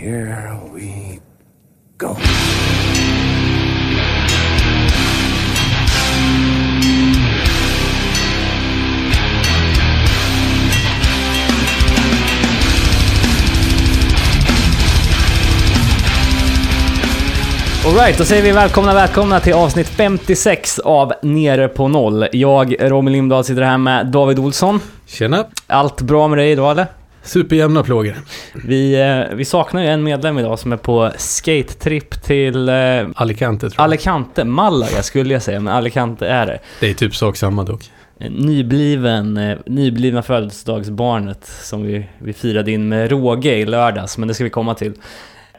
here we go. Alright, då säger vi välkomna, välkomna till avsnitt 56 av Nere på noll. Jag, Robin Lindahl, sitter här med David Olsson. Tjena! Allt bra med dig idag eller? Superjämna plågor. Vi, eh, vi saknar ju en medlem idag som är på skate-tripp till eh, Alicante tror jag. Alicante, Malaga skulle jag säga, men Alicante är det. det är typ sak samma dock. Nybliven, eh, nyblivna födelsedagsbarnet som vi, vi firade in med råge i lördags, men det ska vi komma till.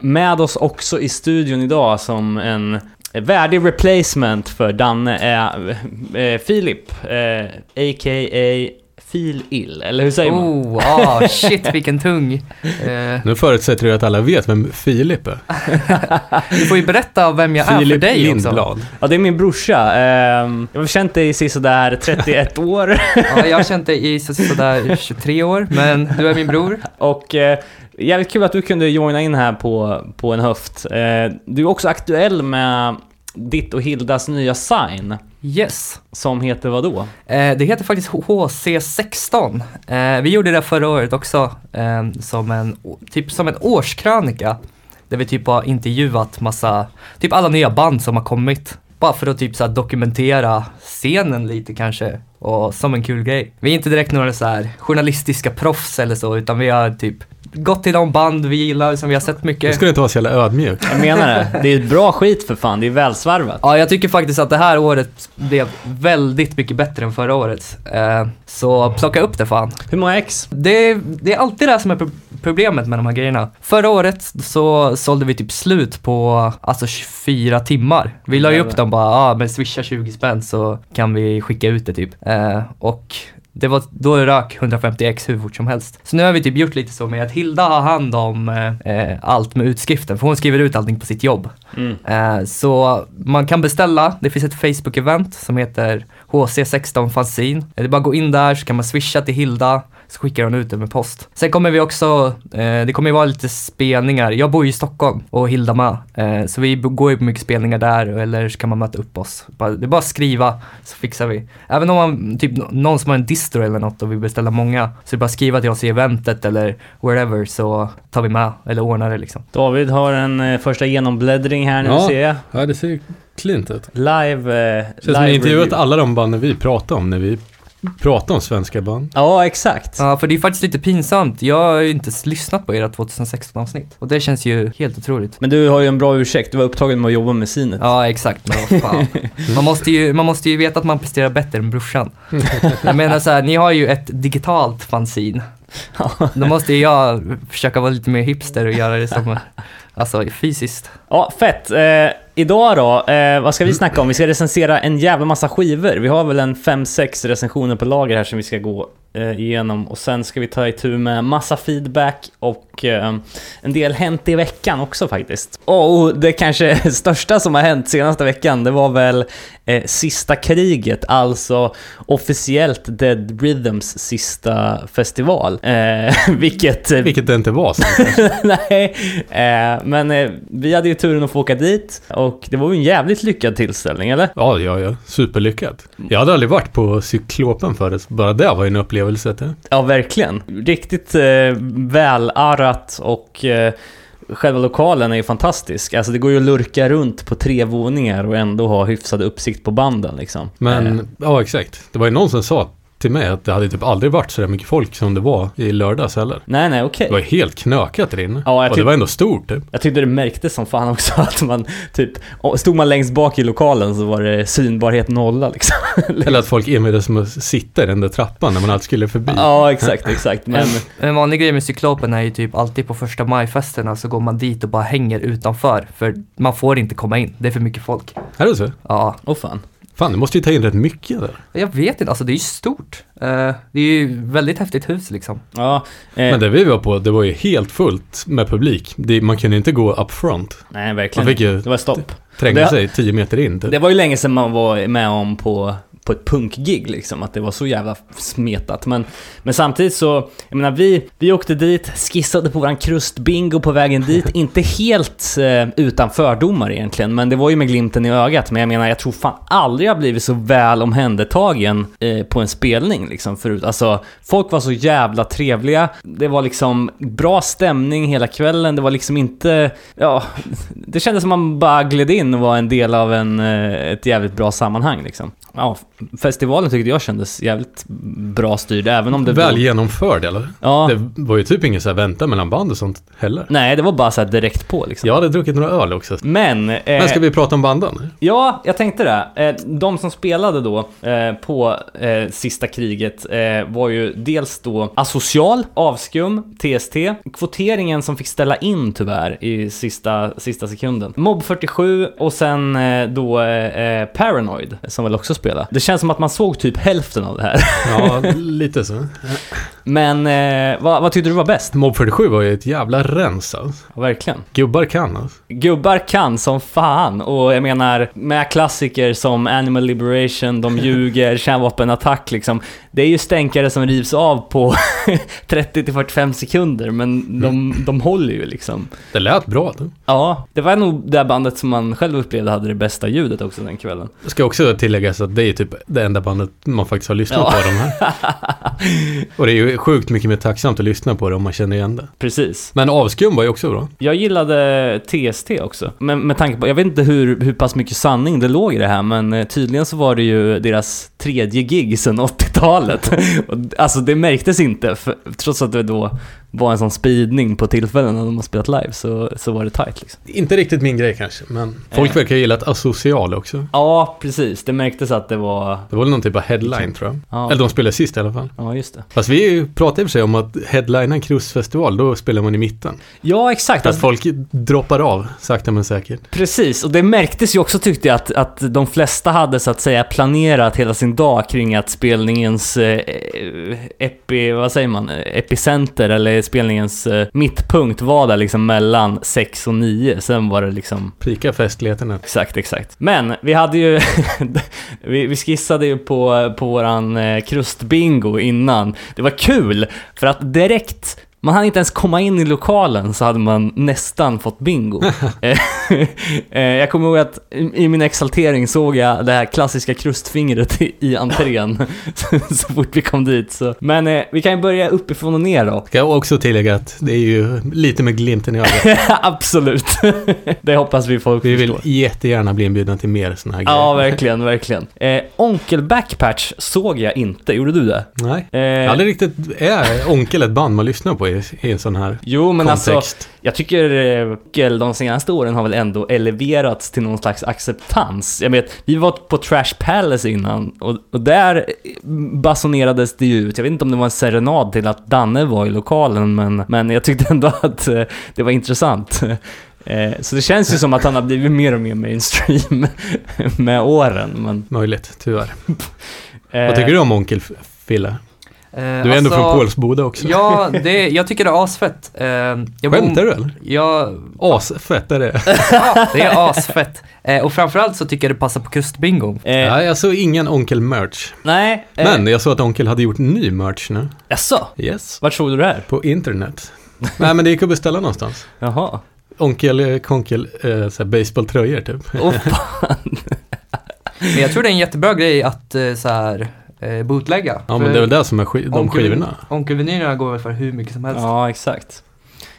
Med oss också i studion idag som en värdig replacement för Danne är eh, Filip, eh, a.k.a. Fil Ill, eller hur säger man? Oh, ah, shit vilken tung. Eh, Nu förutsätter du att alla vet vem Filip är. du får ju berätta vem jag är för Filip dig också. Lindblad. Ja, det är min brorsa. Eh, jag har känt dig i sådär 31 år. Ja, jag har känt dig i så- sådär 23 år, men du är min bror. Och eh, jävligt kul att du kunde joina in här på, på en höft. Eh, du är också aktuell med ditt och Hildas nya sign. Yes. Som heter vad då? Eh, det heter faktiskt HC16. Eh, vi gjorde det förra året också, eh, som en, typ som en årskrönika. Där vi typ har intervjuat massa, typ alla nya band som har kommit. Bara för att typ så dokumentera scenen lite kanske. Och som en kul grej. Vi är inte direkt några så journalistiska proffs eller så, utan vi har typ gått till de band vi gillar, som vi har sett mycket. du inte vara så jävla ödmjuk. Jag menar det. Det är bra skit för fan, det är välsvarvat. Ja, jag tycker faktiskt att det här året blev väldigt mycket bättre än förra året. Eh, så plocka upp det fan. Hur många ex? Det, det är alltid det här som är pro- problemet med de här grejerna. Förra året så sålde vi typ slut på alltså 24 timmar. Vi la ju upp dem bara, ja ah, men swisha 20 spänn så kan vi skicka ut det typ. Eh, och det var, då rök 150 ex hur fort som helst. Så nu har vi typ gjort lite så med att Hilda har hand om eh, eh, allt med utskriften, för hon skriver ut allting på sitt jobb. Mm. Eh, så man kan beställa, det finns ett Facebook-event som heter HC16 Fanzine. Det är bara att gå in där så kan man swisha till Hilda, så skickar hon ut det med post. Sen kommer vi också, eh, det kommer ju vara lite spelningar. Jag bor ju i Stockholm och Hilda med. Eh, så vi går ju på mycket spelningar där eller så kan man möta upp oss. Bara, det är bara att skriva så fixar vi. Även om man, typ nå- någon som har en distro eller något och vill beställa många, så är det bara att skriva till oss i eventet eller wherever så tar vi med eller ordnar det liksom. David har en eh, första genombläddring här nu Ja. ser jag. Ja, det ser klint ut. Live... Eh, Känns som ni live intervjuat alla de banden vi pratade om när vi pratade om svenska band. Ja, exakt. Ja, för det är faktiskt lite pinsamt. Jag har ju inte lyssnat på era 2016 avsnitt. Och det känns ju helt otroligt. Men du har ju en bra ursäkt, du var upptagen med att jobba med synet. Ja, exakt. Men vad fan. Man måste, ju, man måste ju veta att man presterar bättre än brorsan. Jag menar så här, ni har ju ett digitalt fanzine. Då måste ju jag försöka vara lite mer hipster och göra det som, alltså fysiskt. Ja, fett. Eh, idag då, eh, vad ska vi snacka om? Vi ska recensera en jävla massa skivor. Vi har väl en 5-6 recensioner på lager här som vi ska gå igenom. Och sen ska vi ta itu med massa feedback och eh, en del hänt i veckan också faktiskt. Och det kanske största som har hänt senaste veckan, det var väl eh, Sista kriget, alltså officiellt Dead Rhythms sista festival. Eh, vilket... Vilket det inte var. Nej, eh, men eh, vi hade ju turen att få åka dit och det var ju en jävligt lyckad tillställning, eller? Ja, ja, ja. Superlyckat. Jag hade aldrig varit på Cyklopen förut. Bara det var ju en upplevelse. Det. Ja, verkligen. Riktigt eh, välarrat och eh, själva lokalen är ju fantastisk. Alltså det går ju att lurka runt på tre våningar och ändå ha hyfsad uppsikt på banden liksom. Men, Eh, ja exakt. Det var ju någon som sa till mig att det hade typ aldrig varit så där mycket folk som det var i lördags heller. nej, nej, okej. Det var helt knökat där inne. Ja, och det var ändå stort typ. Jag tyckte det märktes som fan också att man typ, stod man längst bak i lokalen så var det synbarhet nolla liksom. Eller att folk envisades med att sitta i den där trappan när man alltid skulle förbi. Ja, exakt, exakt. Men En, vanlig grej med Cyklopen är ju typ alltid på första majfesterna så går man dit och bara hänger utanför. För man får inte komma in, det är för mycket folk. Är det så? Ja, åh fan. Fan, du måste ju ta in rätt mycket där. jag vet inte, alltså det är ju stort. Eh, det är ju väldigt häftigt hus liksom. Ja, eh, Men det vi var på, det var ju helt fullt med publik. Det, man kunde inte gå up front. nej verkligen Man fick ju Det var stopp. tränga Det- sig 10 meter in typ. Det var ju länge sedan man var med om på, på ett punkgig liksom, att det var så jävla smetat. Men, men samtidigt så, jag menar vi, vi åkte dit, skissade på våran krustbingo på vägen dit, inte helt eh, utan fördomar egentligen, men det var ju med glimten i ögat. Men jag menar, jag tror fan aldrig jag blivit så väl omhändertagen eh, på en spelning liksom förut. Alltså, folk var så jävla trevliga, det var liksom bra stämning hela kvällen, det var liksom inte, ja, det kändes som man bara gled in och var en del av en, eh, ett jävligt bra sammanhang liksom. Ja, festivalen tyckte jag kändes jävligt bra styrd, även om det... Väl genomförd eller? Ja. Det var ju typ inget så här vänta mellan band och sånt heller. Nej, det var bara så här direkt på liksom. Jag hade druckit några öl också. Men... Eh, Men ska vi prata om banden? Ja, jag tänkte det. Eh, De som spelade då eh, på eh, sista kriget var ju dels då Asocial, Avskum, TST, kvoteringen som fick ställa in tyvärr i sista, sista sekunden. Mob 47 och sen då Paranoid som väl också spelade. Det känns som att man såg typ hälften av det här. Ja, lite så. Men eh, vad, vad tyckte du var bäst? Mob 47 var ju ett jävla rens alltså. Ja, verkligen. Gubbar kan alltså. Gubbar kan som fan och jag menar med klassiker som Animal Liberation, De ljuger, Kärnvapenattack liksom. Det är ju stänkare som rivs av på 30-45 sekunder men de, de håller ju liksom. Det lät bra. Då. Ja, det var nog det bandet som man själv upplevde hade det bästa ljudet också den kvällen. Det ska också tilläggas att det är typ det enda bandet man faktiskt har lyssnat Ja. på de här. Och det är ju sjukt mycket mer tacksamt att lyssna på det om man känner igen det. Precis. Men Avskum var ju också bra. Jag gillade TST också. Men med tanke på, jag vet inte hur, hur pass mycket sanning det låg i det här, men eh, tydligen så var det ju deras tredje gig sedan 80-talet. Och, alltså det märktes inte, för, trots att det då var en sån spridning på tillfällen när de har spelat live, så, så var det tight liksom. Inte riktigt min grej kanske, men folk Eh. verkar gilla ett asocial också. Ja, precis. Det märktes att det var... Det var väl någon typ av headline tror jag. Ja, Eller de spelade sist i alla fall. ja just det. Fast vi pratade i och för sig om att headlina en cruisefestival, då spelar man i mitten. Ja, exakt. Att Alltså, folk droppar av, sakta men säkert. Precis, och det märktes ju också tyckte jag att, att de flesta hade så att säga planerat hela sin dag kring att spelningens eh, epi, vad säger man, epicenter eller spelningens eh, mittpunkt var där liksom mellan 6 och 9. Sen var det liksom Pika festligheterna. Exakt, exakt. Men vi hade ju, vi, vi skissade ju på, på våran eh, krustbingo innan. Det var kul, för att direkt man hann inte ens komma in i lokalen så hade man nästan fått bingo. Eh, eh, jag kommer ihåg att i min exaltering såg jag det här klassiska krustfingret i, entrén så fort vi kom dit. Så. Men eh, vi kan ju börja uppifrån och ner då. Ska jag också tillägga att det är ju lite med glimten i ögat. Absolut. det hoppas vi folk Vi vill förstår. jättegärna bli inbjudna till mer sådana här Ja, grejer. verkligen, verkligen. Eh, Onkel Backpatch såg jag inte, gjorde du det? Nej. Eh, Aldrig riktigt, är Onkel ett band man lyssnar på i, i en sån här jo, men alltså, kontext? jag tycker eh, Onkel de senaste åren har väl ändå eleverats till någon slags acceptans. Jag vet, vi var på Trash Palace innan och, och där basunerades det ju ut. Jag vet inte om det var en serenad till att Danne var i lokalen, men, men jag tyckte ändå att eh, det var intressant. Eh, Så det känns ju som att han har blivit mer och mer mainstream med åren. Men, Möjligt, tyvärr. eh, Vad tycker du om Onkel Fille? Eh, Du är ändå från Pålsboda också. Ja, det, jag tycker det är asfett. Eh, jag Skämtar du eller? Ja, Asfett är det. ja, det är asfett. Eh, och framförallt så tycker jag det passar på kustbingo. Eh, Nej, jag såg ingen Onkel-merch. Nej. Eh, Men jag såg att Onkel hade gjort ny merch nu. Jaså? Yes. Vart såg du det här? På internet. Nej, men det gick att beställa någonstans. Jaha. Onkel, konkel, eh, såhär baseballtröjor typ. Åh fan. Men jag tror det är en jättebra grej att eh, så här eh, bootlägga. Ja, men det är väl det som är sk- de Onkel- skivorna. Onkelvinylerna går väl för hur mycket som helst. Ja, exakt.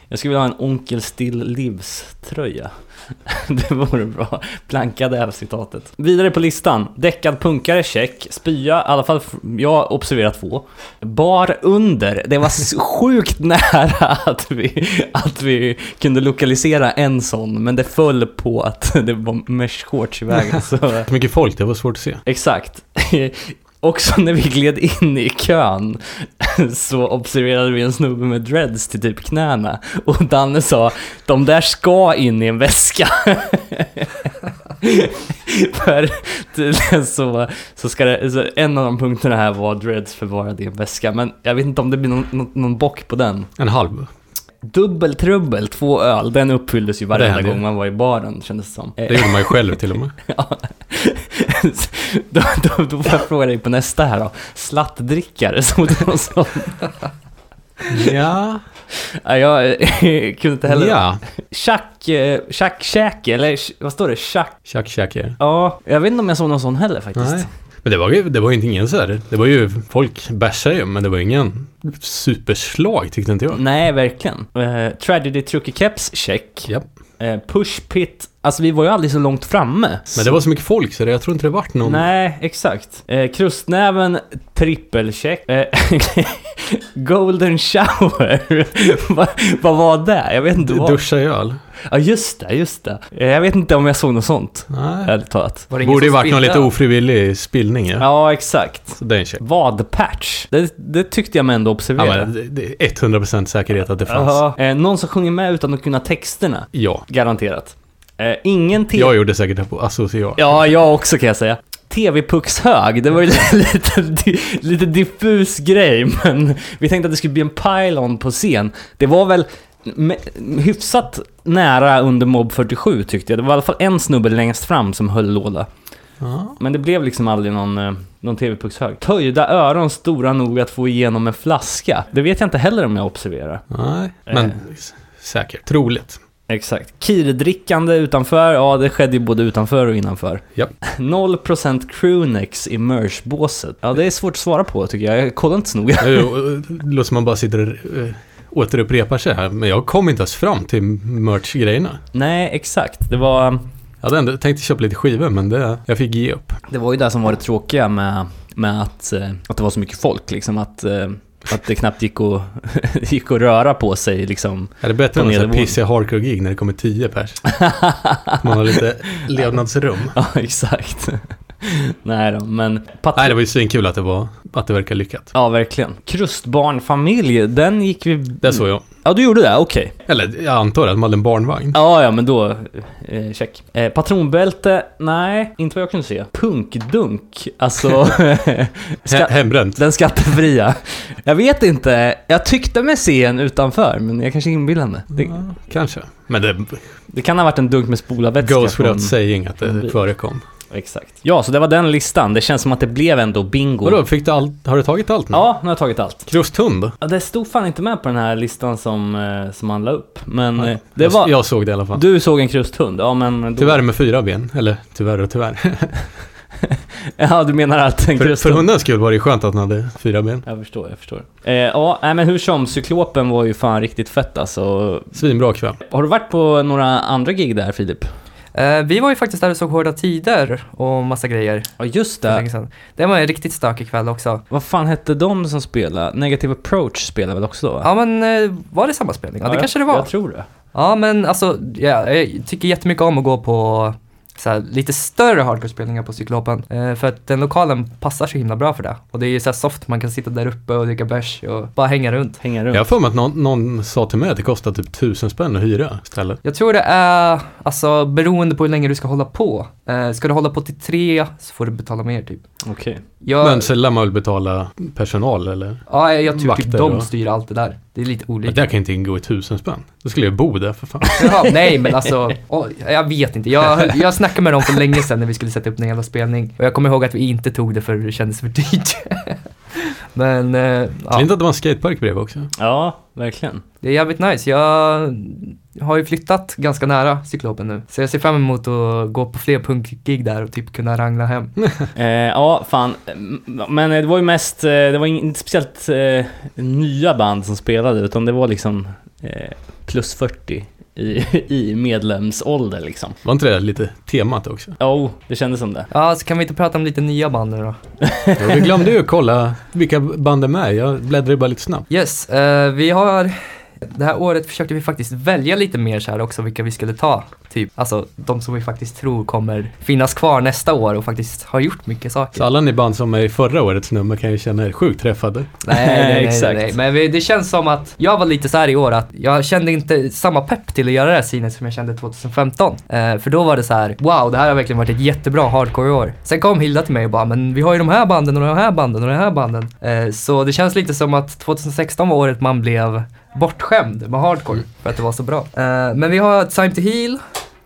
Jag skulle vilja ha en Onkel Still Lives-tröja. Det vore bra. Blankade av citatet. Vidare på listan. Däckad punkare, check. Spya, i alla fall jag observerar två. Bar under. Det var sjukt nära att vi, att vi kunde lokalisera en sån, men det föll på att det var mesh shorts i vägen. Så mycket folk, det var svårt att se. Exakt. Också när vi gled in i kön så observerade vi en snubbe med dreads till typ knäna och Danne sa de där ska in i en väska. För tydligen så, så ska det, så en av de punkterna här var dreads förvarade i en väska men jag vet inte om det blir någon, någon, någon bock på den. En halv. Dubbeltrubbel, två öl, den uppfylldes ju varenda gång man var i baren kändes det som. Det gjorde man ju själv till och med. Ja. Då, då, då får jag fråga dig på nästa här då. Slattdrickare, såg du någon sån? Ja. Nej, jag kunde inte heller. Ja. Tjack, eh, tjackkäke, eller vad står det? Tjack? Tjack, tjack, ja. Ja, jag vet inte om jag såg någon sån heller faktiskt. Nej. Men det var ju, det var ju inte ingen så här. Det var ju, folk bärsade ju, men det var ingen superslag tyckte inte jag. Nej, verkligen. Eh, Tragedy Trucker Keps, check. Japp. Eh, push Pit, alltså vi var ju aldrig så långt framme. Men det var så mycket folk så det, jag tror inte det vart någon... Nej, exakt. Eh, krustnäven, trippelcheck. Eh, golden shower. vad, vad var det? Jag vet inte Du vad. Duscha i öl. Ja, just det, just det. Eh, jag vet inte om jag såg något sånt. Nej. Ärligt talat. Var det Borde ju varit någon lite ofrivillig spillning ja. Ja, exakt. Så det är en check. Vadpatch. Det, det tyckte jag mig ändå Ja, observera. men det, det är 100% säkerhet att det fanns. Jaha. eh, någon som sjunger med utan att kunna texterna. Ja. Garanterat. Eh, ingen TV... Jag gjorde säkert det på asocial. Ja, jag också kan jag säga. TV-puckshög, det var ju lite, lite, lite diffus grej, men vi tänkte att det skulle bli en pylon på scen. Det var väl hyfsat nära under Mob 47 tyckte jag. Det var i alla fall en snubbe längst fram som höll låda. Ja. Men det blev liksom aldrig någon, eh, någon TV-puckshög. Töjda öron stora nog att få igenom en flaska. Det vet jag inte heller om jag observerar. Nej, men Eh. säkert. Troligt. Exakt. Kirdrickande utanför, ja det skedde ju både utanför och innanför. Japp. 0% crewnex i merch-båset. Ja, det är svårt att svara på tycker jag. Jag kollar inte så noga. Det låter som man bara sitter och äh, återupprepar sig här. Men jag kom inte ens fram till merch-grejerna. Nej, exakt. Det var, Jag hade ändå tänkt köpa lite skivor, men det, jag fick ge upp. det var ju det som var det tråkiga med, med att, eh, att det var så mycket folk. Liksom att, eh, att det knappt gick att, gick att röra på sig liksom. Är det bättre än pissiga hardcore-gig när det kommer tio pers? Man har lite levnadsrum. Ja, exakt. Nej då, men... Patro- Nej, det var ju svinkul att det var, att det verkar lyckat. Ja, verkligen. Krustbarnfamilj, den gick vi... Det såg jag. Ja, du gjorde det? Okej. Eller jag antar att de hade en barnvagn. Ja, ja, men då... Eh, check. Eh, patronbälte? Nej, inte vad jag kunde se. Punkdunk? Alltså... Ska, hembränt. den skattefria. Jag vet inte. Jag tyckte mig se en utanför, men jag kanske inbillar mig. Det, Ja, kanske. Men det det kan ha varit en dunk med spolarvätska. goes från- without saying att från det förekom. Exakt. Ja, så det var den listan. Det känns som att det blev ändå bingo. Vadå, fick du allt? Har du tagit allt nu? Ja, nu har jag tagit allt. Krusthund? Ja, det stod fan inte med på den här listan som, eh, som han la upp. Men eh, det jag, var... jag såg det i alla fall. Du såg en krusthund? Ja, men... Då, Tyvärr med fyra ben. Eller tyvärr och tyvärr. Ja, du menar att en för, för krusthund... hundens skull var det ju skönt att den hade fyra ben. Jag förstår, jag förstår. Eh, ja, nej, men hur som, Cyklopen var ju fan riktigt fett alltså. Svinbra kväll. Har du varit på några andra gig där Filip? Eh, vi var ju faktiskt där och såg Hårda Tider och massa grejer Ja, just det. Det var en riktigt stökig kväll också. Vad fan hette de som spelade? Negative Approach spelade väl också då? Ja men eh, var det samma spelning? Ja, det jag- kanske det var. Jag tror det. Ja men alltså, ja, jag tycker jättemycket om att gå på så här, lite större hardcore-spelningar på Cyklopen. Eh, för att den lokalen passar så himla bra för det. Och det är ju så här soft, man kan sitta där uppe och dricka bärs och bara hänga runt. Hänga runt. Jag har för mig att någon, någon sa till mig att det kostar typ tusen spänn att hyra stället. Jag tror det är, alltså beroende på hur länge du ska hålla på. Eh, ska du hålla på till tre så får du betala mer typ. Okej. Jag, Men så lär man väl betala personal eller? ja, jag tror typ de och- styr allt det där. Det är lite Men olika. det kan inte ingå i tusen spänn. Då skulle jag bo där för fan. Jaha, nej men alltså, oj, jag vet inte. Jag, jag snackade med dem för länge sedan när vi skulle sätta upp en jävla spelning. Och jag kommer ihåg att vi inte tog det för det kändes för dyrt. men, eh, ja, inte att det var en skatepark bredvid också. Ja, verkligen. det är jävligt nice. Jag har ju flyttat ganska nära Cyklopen nu. Så jag ser fram emot att gå på fler punkgig där och typ kunna rangla hem. Eh, ja, fan. M- Men det var ju mest, eh, det var inte speciellt eh, nya band som spelade, utan det var liksom eh, plus 40 i, i medlemsålder liksom. Var inte det lite temat också? Jo, oh, det kändes som det. Ja, så kan vi inte prata om lite nya band nu då? Vi glömde ju att kolla vilka band är med. Jag bläddrade bara lite snabbt. Yes, eh, vi har det här året försökte vi faktiskt välja lite mer så här också vilka vi skulle ta. Typ, alltså de som vi faktiskt tror kommer finnas kvar nästa år och faktiskt har gjort mycket saker. Så alla ni band som är i förra årets nummer kan ju känna er sjukt träffade. Nej, nej, nej, Exakt. nej, nej. Men det känns som att jag var lite så här i år att jag kände inte samma pepp till att göra det här synet som jag kände 2015. Eh, för då var det så här, wow, det här har verkligen varit ett jättebra hardcore år. Sen kom Hilda till mig och bara, men vi har ju de här banden och de här banden och de här banden. Eh, så det känns lite som att 2016 var året man blev bortskämd med hardcore för att det var så bra. Eh, men vi har Time to Heal,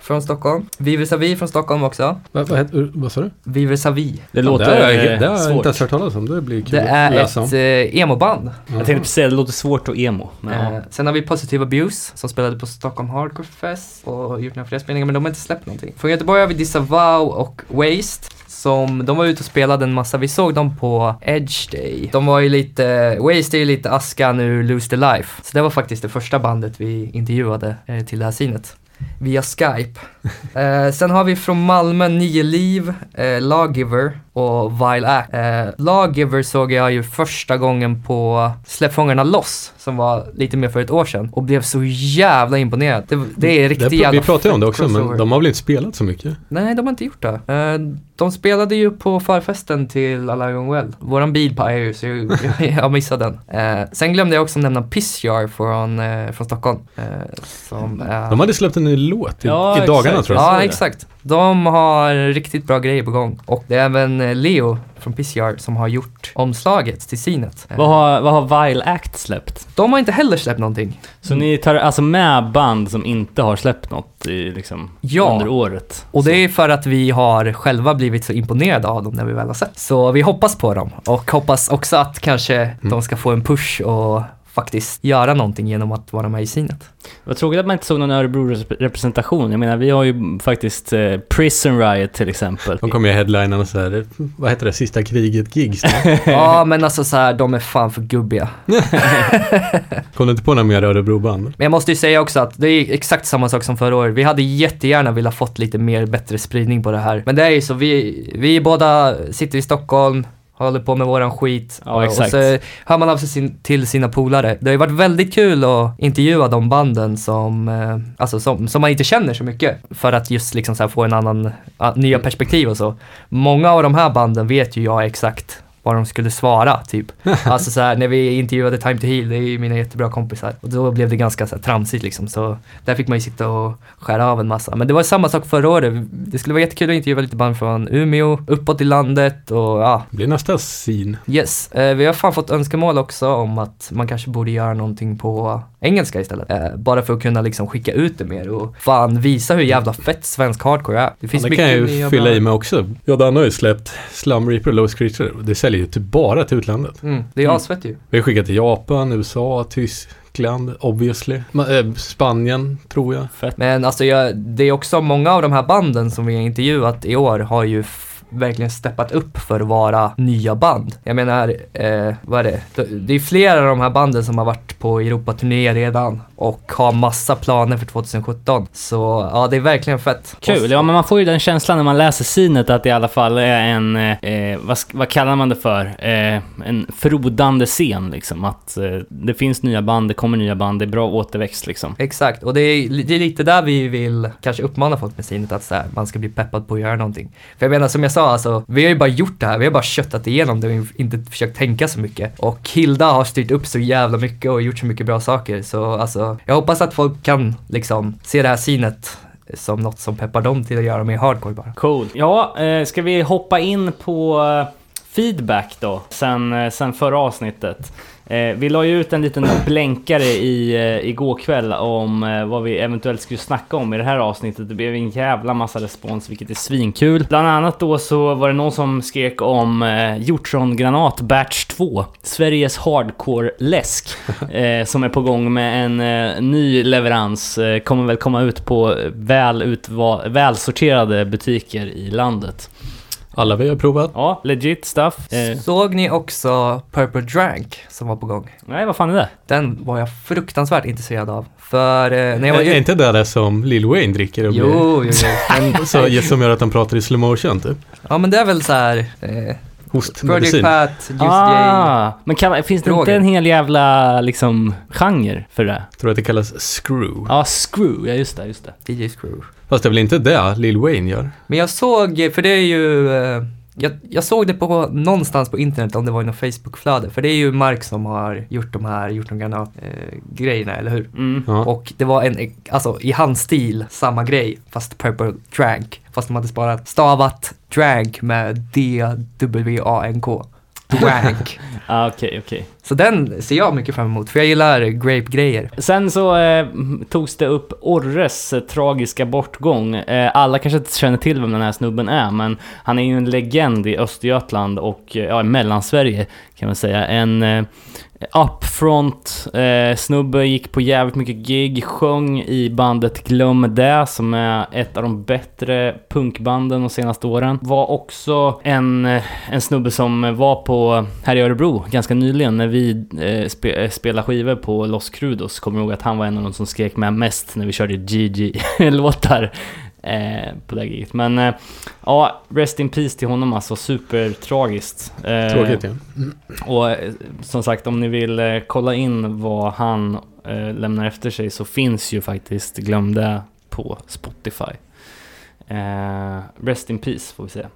från Stockholm. Viver Savi från Stockholm också. Vad, heter- vad sa du? Viver Savi. Det det låter har jag, eh, det har jag svårt. inte ens hört talas om. Det blir kul Det är läsa ett eh, emo-band. Jag tänkte precis säga, det låter svårt och emo. Men. Eh, sen har vi Positive Abuse som spelade på Stockholm Hardcore Fest och gjort några fler spelningar men de har inte släppt någonting. Från Göteborg har vi Disavow och Waste som, de var ute och spelade en massa, vi såg dem på Edge Day. De var ju lite, Waste är ju lite askan ur Lose the Life. Så det var faktiskt det första bandet vi intervjuade eh, till det här synet. Via Skype. Eh, sen har vi från Malmö Nio Liv, eh, Lawgiver och Vile Act. Eh, Lawgiver såg jag ju första gången på Släpp Fångarna Loss, som var lite mer för ett år sedan. Och blev så jävla imponerad. Det, det är riktigt Det, jävla vi pratade om det också, men crossover. de har väl inte spelat så mycket? Nej, de har inte gjort det. Eh, de spelade ju på förfesten till Alive Well. Våran bil pajar ju så jag, jag missade den. Eh, sen glömde jag också nämna Pissjar från, eh, från Stockholm. Eh, som. De hade släppt en ny låt i, Ja, i dagarna exakt. tror jag. Ja, det. exakt. De har riktigt bra grejer på gång. Och det är även eh, Leo från Pissjar som har gjort omslaget till Sinet. Vad har, vad har Vile Act släppt? De har inte heller släppt någonting. Så ni tar alltså med band som inte har släppt något i, liksom, Ja. under året? Och det är för att vi har själva blivit så imponerade av dem när vi väl har sett. Så vi hoppas på dem och hoppas också att kanske de ska få en push och faktiskt göra någonting genom att vara med i Sinet. Vad tråkigt att man inte såg någon Örebro-representation. Jag menar, vi har ju faktiskt eh, Prison Riot till exempel. De kommer ju headlinen och så här, vad heter det, sista kriget-gigs. Ja, men alltså så här, de är fan för gubbiga. Kom du inte på några mer Örebroband? Men jag måste ju säga också att det är exakt samma sak som förra året. Vi hade jättegärna velat fått lite mer bättre spridning på det här. Men det är ju så, vi, vi båda sitter i Stockholm, håller på med våran skit. Ja. Och så hör man av sig sin, till sina polare. Det har ju varit väldigt kul att intervjua de banden som, eh, alltså som, som man inte känner så mycket. För att just liksom få en annan, nya perspektiv och så. Många av de här banden vet ju jag exakt vad de skulle svara, typ. Alltså så här, när vi intervjuade Time to Heal, det är ju mina jättebra kompisar. Och då blev det ganska så här, tramsigt liksom. Så där fick man ju sitta och skära av en massa. Men det var samma sak förra året. Det skulle vara jättekul att intervjua lite band från Umeå, uppåt i landet och ja, Det blir nästa scene. Yes, eh, vi har fan fått önskemål också om att man kanske borde göra någonting på engelska istället. Eh, bara för att kunna liksom skicka ut det mer och fan visa hur jävla fett svensk hardcore är. Det finns Ja, det kan jag mycket ju fylla i med också. Ja, Dan har ju släppt Slum Reaper Low Creature. Det säljer ju typ bara till utlandet. Mm, det är asfett ju. Vi har skickat till Japan, USA, Tyskland, obviously. Äh, Spanien, tror jag. Fett. Men alltså jag, det är också många av de här banden som vi har intervjuat i år har ju verkligen steppat upp för att vara nya band. Jag menar, eh, vad är det? Det- är flera av de här banden som har varit på Europaturné redan och har massa planer för 2017. Så ja, det är verkligen fett. Kul, ja men man får ju den känslan när man läser synet att det i alla fall är en, eh, vad, sk- vad kallar man det för? Eh, en frodande scen liksom. Att eh, det finns nya band, det kommer nya band, det är bra återväxt liksom. Exakt, och det är, det är lite där vi vill kanske uppmana folk med sinet att här, man ska bli peppad på att göra någonting. För jag menar som jag sa, alltså, vi har ju bara gjort det här, vi har bara köttat igenom det och inte försökt tänka så mycket. Och Hilda har styrt upp så jävla mycket och gjort så mycket bra saker. Så alltså, jag hoppas att folk kan liksom se det här synet som något som peppar dem till att göra mer hardcore bara. Cool. Ja, eh, ska vi hoppa in på eh, feedback då, sen, eh, sen förra avsnittet. Eh, vi la ju ut en liten blänkare i, eh, igår kväll om eh, vad vi eventuellt skulle snacka om i det här avsnittet. Det blev en jävla massa respons, vilket är svinkul. Bland annat då så var det någon som skrek om eh, Hjortron-granat Batch 2. Sveriges hardcore-läsk. Eh, som är på gång med en eh, ny leverans. Eh, kommer väl komma ut på väl utva- välsorterade butiker i landet. Alla vi har provat. Ja, legit stuff. Eh, Såg ni också Purple Drank som var på gång? nej, vad fan är det? Den var jag fruktansvärt intresserad av. För eh, när jag var Är, inte det där som Lil Wayne dricker och Jo, jo, jo. Men, blir, så, som gör att han pratar i slow motion typ? ja men det är väl så här. Eh, Project Hostmedicin. Pat, Just. Ah, men kan, finns det inte Droger. en hel jävla liksom genre för det? Tror att det kallas screw. Ja, screw, ja just det, just det. DJ Screw. Fast det är väl inte det Lil Wayne gör? Men jag såg, för det är ju, eh, jag, jag såg det på någonstans på internet om det var i något Facebookflöde. För det är ju Mark som har gjort de här, gjort de granat eh, grejerna, eller hur? Mm. Ja. Och det var en, alltså i hans stil, samma grej, fast Purple Drank. Fast de hade sparat, stavat Drank med D-W-A-N-K. Dwank. Ah, Okej, okej. Så den ser jag mycket fram emot, för jag gillar grape-grejer. Sen så eh, togs det upp Orres eh, tragiska bortgång. Eh, alla kanske inte känner till vem den här snubben är, men han är ju en legend i Östergötland och eh, ja, i Mellansverige kan man säga. En eh, upfront eh, snubbe, gick på jävligt mycket gig, sjöng i bandet Glöm det, som är ett av de bättre punkbanden de senaste åren. Var också en, eh, en snubbe som var på, här i Örebro ganska nyligen, när vi eh, spe, eh, spelade skivor på Los Crudos. Kommer ihåg att han var en av de som skrek med mest när vi körde GG-låtar eh, på det giget. Men eh, ja, rest in peace till honom alltså, supertragiskt. Eh, Tråkigt ja. och som sagt, om ni vill kolla in vad han lämnar efter sig så finns ju faktiskt Glöm det på Spotify. Rest in peace får vi säga.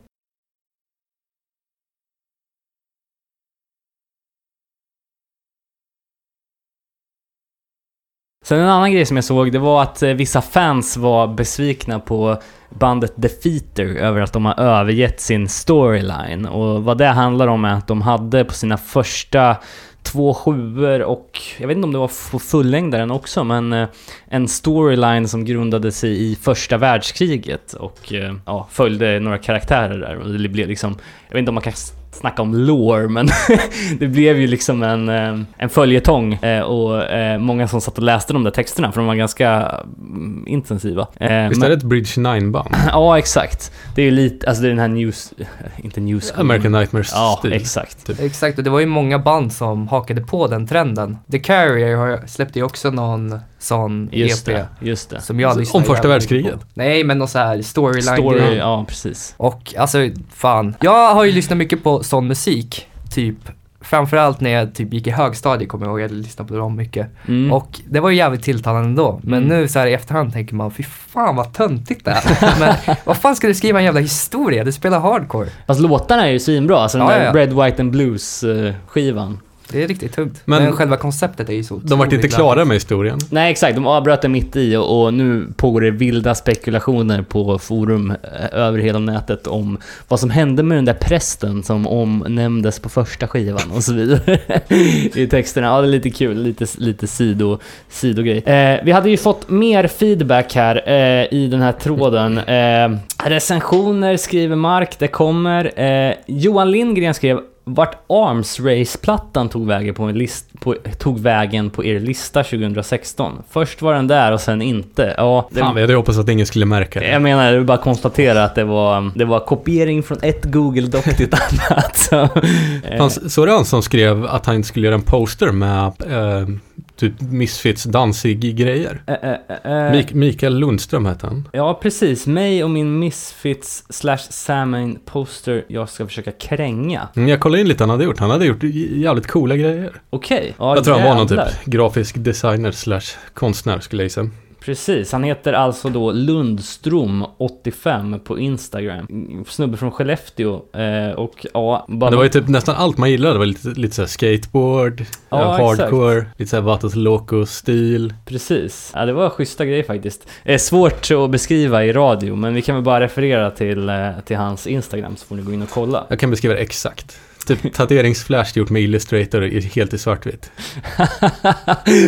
Sen en annan grej som jag såg, det var att eh, vissa fans var besvikna på bandet Defeater över att de har övergett sin storyline. Och vad det handlar om är att de hade på sina första två sjuor och jag vet inte om det var på fullängdaren också, men eh, en storyline som grundade sig i första världskriget och eh, ja, följde några karaktärer där. Och det blev liksom, jag vet inte om man kan snacka om lore, men det blev ju liksom en, eh, en följetong eh, och eh, många som satt och läste de där texterna för de var ganska mm, intensiva. Visst men- är det ett Bridge 9-band? Ja, exakt. Det är ju lite, alltså det är den här news... Inte news... American Ja, Nightmares-stil. exakt. Exakt, och det var ju många band som hakade på den trenden. The Carrier har, släppte ju också någon sån Just EP. det, just det. Som jag Om lyssnade första jävligt mycket världskriget? på. Nej, men någon så här storyline Story, ja precis. Och alltså, fan. Jag har ju lyssnat mycket på sån musik, typ. Framförallt när jag typ gick i högstadiet kommer jag ihåg, jag lyssnade på dem mycket. Mm. Och det var ju jävligt tilltalande då. Men Mm. nu så här i efterhand tänker man, fy fan vad töntigt det är. men vad fan ska du skriva en jävla historia? Du spelar hardcore. Fast låtarna är ju svinbra, alltså den Ja, där ja. Red, White and Blues eh, skivan. Det är riktigt tungt. Men- Men, själva konceptet är ju så De vart inte klara med historien. Nej exakt, de avbröt det mitt i och, och nu pågår det vilda spekulationer på forum eh, över hela nätet om vad som hände med den där prästen som omnämndes på första skivan och så vidare i texterna. Ja, det är lite kul, lite, lite sido, sidogrej. Eh, vi hade ju fått mer feedback här eh, i den här tråden. Eh, recensioner skriver Mark, det kommer. Eh, Johan Lindgren skrev vart Arms Race-plattan tog vägen på, en list, på, tog vägen på er lista 2016. Först var den där och sen inte. Ja, det, Fan, vi hade hoppats att ingen skulle märka det. jag menar, det bara konstatera att det var, det var kopiering från ett Google-doc till ett annat. Så, eh, Fan, så det han som skrev att han inte skulle göra en poster med eh, typ Misfits dansig-grejer? eh, eh, eh, Mik- Mikael Lundström hette han. Ja, precis. Mig och min Misfits slash Salmon poster jag ska försöka kränga. Mm, Jag kollade in lite han hade gjort. Han hade gjort jävligt coola grejer. Okej. Ja, jag tror han var någon typ grafisk designer slash konstnär skulle jag gissa. Precis, han heter alltså då Lundstrom85 på Instagram. Snubbe från Skellefteå. Eh, och ja, bara... Det var ju typ nästan allt man gillade. Det var lite, lite såhär skateboard, Ja, ja, hardcore, lite såhär Vatos Loco-stil. Precis. Ja, det var schyssta grejer faktiskt. Eh, svårt att beskriva i radio, men vi kan väl bara referera till, eh, till hans Instagram så får ni gå in och kolla. Jag kan beskriva det exakt. Typ tatueringsflash gjort med Illustrator helt i svartvitt.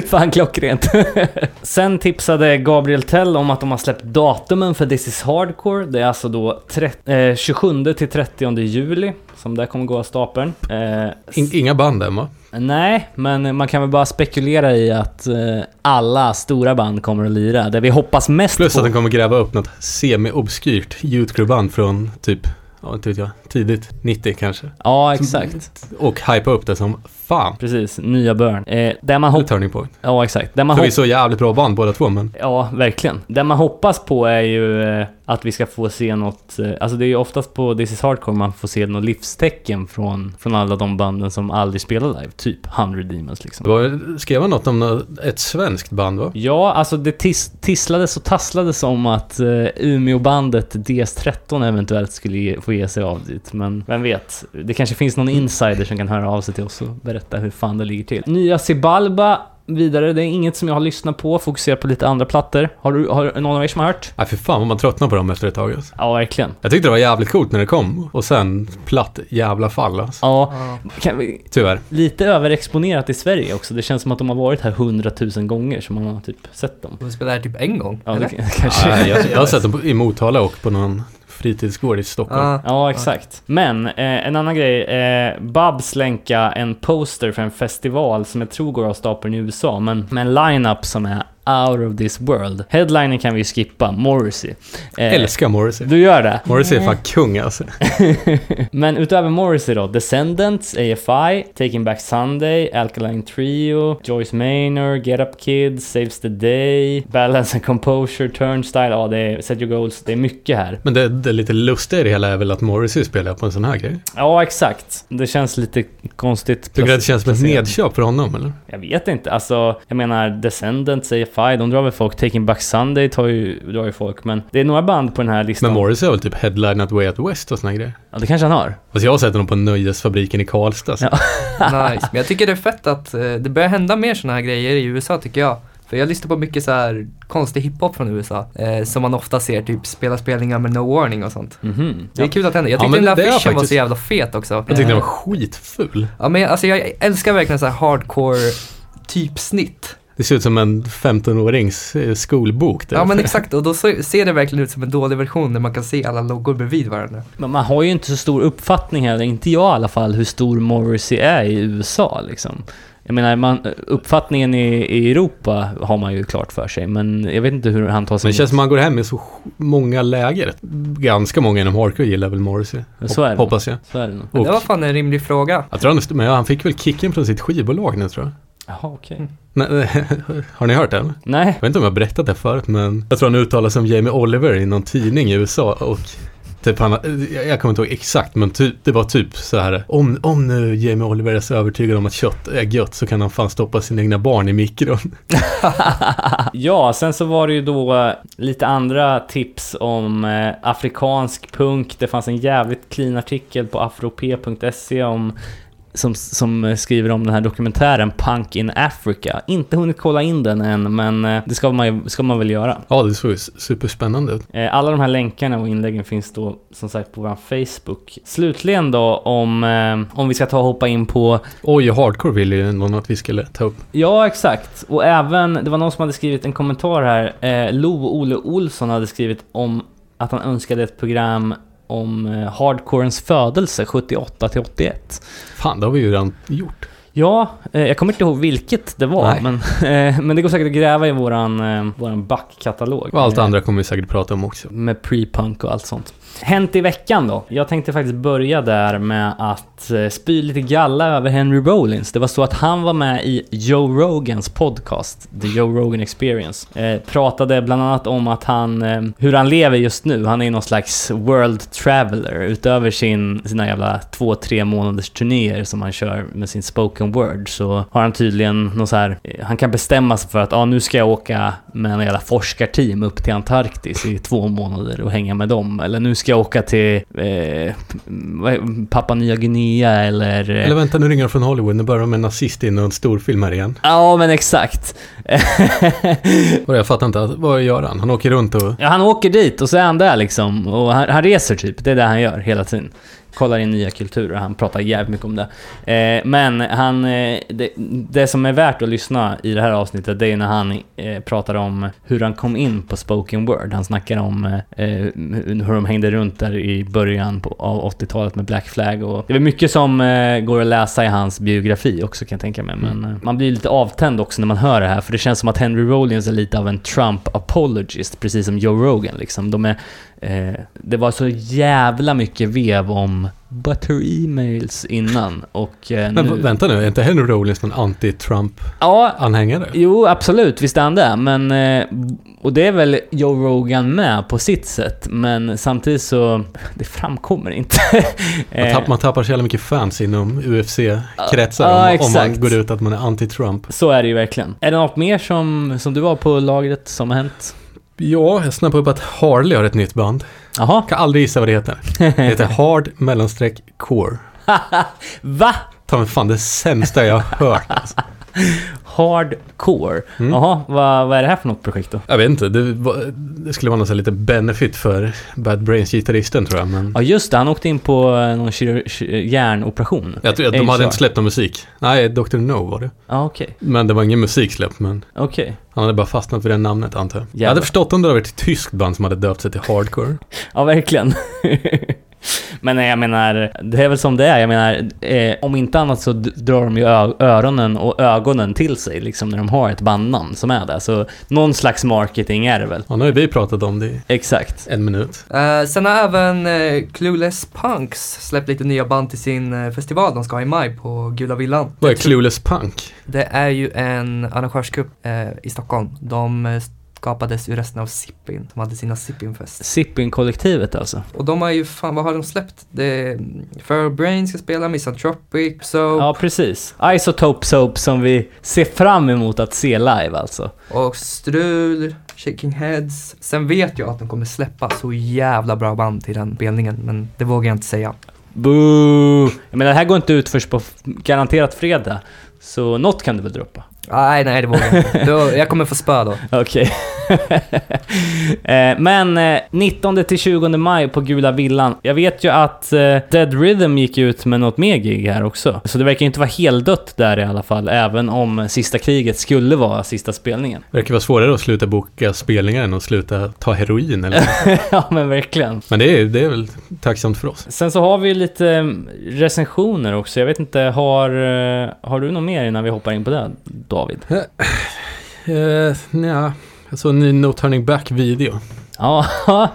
Fan klockrent. Sen tipsade Gabriel Tell om att de har släppt datumen för This is Hardcore. Det är alltså då eh, 27 till 30 juli som det kommer gå av stapeln. Eh, In, inga band än va? Nej, men man kan väl bara spekulera i att eh, alla stora band kommer att lira. Det vi hoppas mest Plus på... att den kommer gräva upp något semi-obskyrt youth crew-band från typ, ja inte vet jag, tidigt 90 kanske. Ja, exakt. Och hypa upp det som fan. Precis, nya Burn. Eh, där man hoppas... turning point. Ja, exakt. Där man För vi är så jävligt bra band båda två men Ja, verkligen. Det man hoppas på är ju eh, att vi ska få se något, eh, alltså det är ju oftast på This is Hardcore man får se något livstecken från, från alla de banden som aldrig spelar live, typ 100 Demons liksom. det var, skrev han något om ett svenskt band va? Ja, alltså det tis, tisslades och tasslades om att uh, Umeå-bandet DS13 eventuellt skulle ge, få ge sig av dit. Men vem vet? Det kanske finns någon insider som kan höra av sig till oss och berätta hur fan det ligger till. Nya Sibalba vidare. Det är inget som jag har lyssnat på, fokuserat på lite andra plattor. Har, du, har någon av er som har hört? Nej, för fan vad man tröttnar på dem efter ett tag. Alltså. Ja, verkligen. Jag tyckte det var jävligt coolt när det kom. Och sen platt jävla fall alltså. Ja, Ja. kan vi, Tyvärr. lite överexponerat i Sverige också. Det känns som att de har varit här hundratusen gånger så man har typ sett dem. De spelar här typ en gång, Ja, eller? det, kanske. Nej, jag, jag har sett dem på- i Motala och på någon fritidsgård i Stockholm. Ja. Ja, exakt. Men eh, en annan grej. Eh, Babs länka en poster för en festival som jag tror går av stapeln i USA, men med en line-up som är out of this world. Headlinen kan vi ju skippa, Morrissey. Eh, Älskar Morrissey. Du gör det? Morrissey är fan kung alltså. Men utöver Morrissey då, Descendants, AFI, Taking Back Sunday, Alkaline Trio, Joyce Manor, Get Up Kids, Saves the Day, Balance and Composure, Turnstile, ja det är Set Your Goals, det är mycket här. Men det, det lite lustiga i det hela är väl att Morrissey spelar på en sån här grej. Ja, exakt. Det känns lite konstigt. Tycker du att det känns som ett nedköp för honom eller? Jag vet inte, alltså jag menar Descendants, AFI, de drar väl folk, Taking Back Sunday tar ju, drar ju folk, men det är några band på den här listan. Men Morrissey har väl typ headlinat Way Out West och såna grejer. Ja, det kanske han har. Fast jag har sett honom på Nöjesfabriken i Karlstad. Ja. Nice. Men jag tycker det är fett att eh, det börjar hända mer sådana här grejer i USA tycker jag. För jag lyssnar på mycket så här konstig hiphop från USA. Eh, som man ofta ser, typ spela spelningar med No Warning och sånt. Mhm. Det är kul att det händer. Jag Ja, tyckte men den där är affischen var faktiskt- så jävla fet också. Jag tyckte den Eh, var skitful. Ja men jag- alltså jag älskar verkligen så här hardcore typsnitt. Det ser ut som en 15-årings eh, skolbok. Där. Ja men exakt och då ser det verkligen ut som en dålig version där man kan se alla loggor bredvid varandra. Men man har ju inte så stor uppfattning heller, inte jag i alla fall, hur stor Morrissey är i USA liksom. Jag menar, man, uppfattningen i, i Europa har man ju klart för sig, men jag vet inte hur han tar sig Men det känns som att man går hem i så många läger. Ganska många inom hardcore gillar väl Morrissey. Så är det. Hoppas jag. Så är det nog. Men Och- det var fan en rimlig fråga. Jag tror han, men han fick väl kicken från sitt skivbolag nu tror jag. Jaha, okej. Nej, har ni hört eller? Nej. Jag vet inte om jag har berättat det förut men jag tror han uttalar om Jamie Oliver i någon tidning i USA och Typ han, jag jag kommer inte ihåg exakt men typ, det var typ så här om, om nu Jamie Oliver är så övertygad om att kött är gött så kan han fan stoppa sina egna barn i mikron. ja, sen så var det ju då eh, lite andra tips om eh, afrikansk punk. Det fanns en jävligt clean artikel på afrop.se om som, som skriver om den här dokumentären Punk in Africa. Inte hunnit kolla in den än, men eh, det ska man, ska man väl göra. Ja det såg ju superspännande ut. Eh, Alla de här länkarna och inläggen finns då som sagt på vår Facebook. Slutligen då om, eh, om vi ska ta och hoppa in på Oj, hardcore ville ju någon att vi skulle ta upp. Ja, exakt. Och även, det var någon som hade skrivit en kommentar här. Eh, Lo Ole Olsson hade skrivit om att han önskade ett program om eh, hardcorens födelse 78 till 81. Fan, det har vi ju redan gjort. Ja, eh, jag kommer inte ihåg vilket det var, Nej. men, eh, men det går säkert att gräva i våran, våran backkatalog. Och allt andra kommer vi säkert prata om också. med pre-punk och allt sånt. Hänt i veckan då? Jag tänkte faktiskt börja där med att eh, spy lite galla över Henry Rollins. Det var så att han var med i Joe Rogans podcast, The Joe Rogan Experience. Eh, pratade bland annat om att han, eh, hur han lever just nu. Han är någon slags world traveler. Utöver sin, sina jävla två, tre månaders turnéer som han kör med sin spoken word så har han tydligen någon så här, eh, han kan bestämma sig för att ah, nu ska jag åka med en jävla forskarteam upp till Antarktis i två månader och hänga med dem. Eller nu ska jag åka till eh, Papua Nya Guinea eller... eh, Eller vänta, nu ringer från Hollywood. Nu börjar de med nazist i någon storfilm här igen. Ja, men exakt. Och jag fattar inte, vad gör han? Han åker runt och... ja, han åker dit och så är han där liksom. Och han, han reser typ. Det är det han gör hela tiden. Kollar in nya kulturer. Han pratar jävligt mycket om det. Eh, men han, eh, det, det som är värt att lyssna i det här avsnittet, det är när han eh, pratar om hur han kom in på spoken word. Han snackar om eh, hur de hängde runt där i början på, av 80-talet med Black Flag. Och det är mycket som eh, går att läsa i hans biografi också kan jag tänka mig. Men eh, man blir lite avtänd också när man hör det här. För det känns som att Henry Rollins är lite av en Trump-apologist, precis som Joe Rogan liksom. De är, eh, det var så jävla mycket vev om butter emails innan och eh, Men nu... vänta nu, är inte Henry Rollins någon anti-Trump-anhängare? Ja, jo absolut, visst är han det. Men, eh, och det är väl Joe Rogan med på sitt sätt. Men samtidigt så, det framkommer inte. Man, tapp, man tappar så jävla mycket fans inom UFC-kretsar Ja, om, om man går ut att man är anti-Trump. Så är det ju verkligen. Är det något mer som, som du har på lagret som har hänt? Ja, jag snappade upp att Harley har ett nytt band. Jaha. Kan aldrig gissa vad det heter. Det heter Hard mellanstreck Core. Va? Ta mig fan det sämsta jag har hört. Alltså. Hardcore. Mm. Jaha, vad, vad är det här för något projekt då? Jag vet inte, det, var, det skulle vara här liten benefit för Bad Brains-gitarristen tror jag. Men Ja just det, han åkte in på eh, någon hjärnoperation. jag tror att de hade inte släppt någon musik. Nej, Dr. No var det. Ja okej, Men det var ingen musik släppt, men okej. han hade bara fastnat vid det namnet antar jag. Jag Jävlar. hade förstått om det hade varit ett tyskt band som hade döpt sig till Hardcore. Ja, verkligen. Men jag menar, det är väl som det är. Jag menar, eh, om inte annat så drar de ju öronen och ögonen till sig liksom när de har ett bandnamn som är det. Så någon slags marketing är det väl. Ja, nu har vi pratat om det i Exakt. en minut. Eh, sen har även eh, Clueless Punks släppt lite nya band till sin eh, festival de ska ha i maj på Gula Villan. Vad är Clueless Punk? Det är ju en arrangörsgrupp eh, i Stockholm. De eh, skapades ur resten av Sippin, som hade sina Sippin-fest. Sipping-kollektivet alltså. Och de har ju, fan vad har de släppt? Det Feral Brain ska spela, Misanthropic, so Ja, precis. Isotope Soap som vi ser fram emot att se live alltså. och Strul, Shaking Heads. Sen vet jag att de kommer släppa så jävla bra band till den spelningen, men det vågar jag inte säga. Boo! Jag menar, det här går inte ut först på garanterat fredag. Så något kan du väl droppa? Nej, nej det vågar jag inte. Då, jag kommer få spö då. Okej. Eh, Men eh, 19 till 20 maj på Gula Villan. Jag vet ju att eh, Dead Rhythm gick ut med något mer gig här också. Så det verkar ju inte vara heldött där i alla fall, även om Sista Kriget skulle vara sista spelningen. Det verkar vara svårare att sluta boka spelningar än att sluta ta heroin eller ja, men verkligen. Men det är, det är väl tacksamt för oss. Sen så har vi lite recensioner också. Jag vet inte, har, eh, har du något mer innan vi hoppar in på det, David? Uh, nja, jag såg en ny No Turning Back-video. Ja,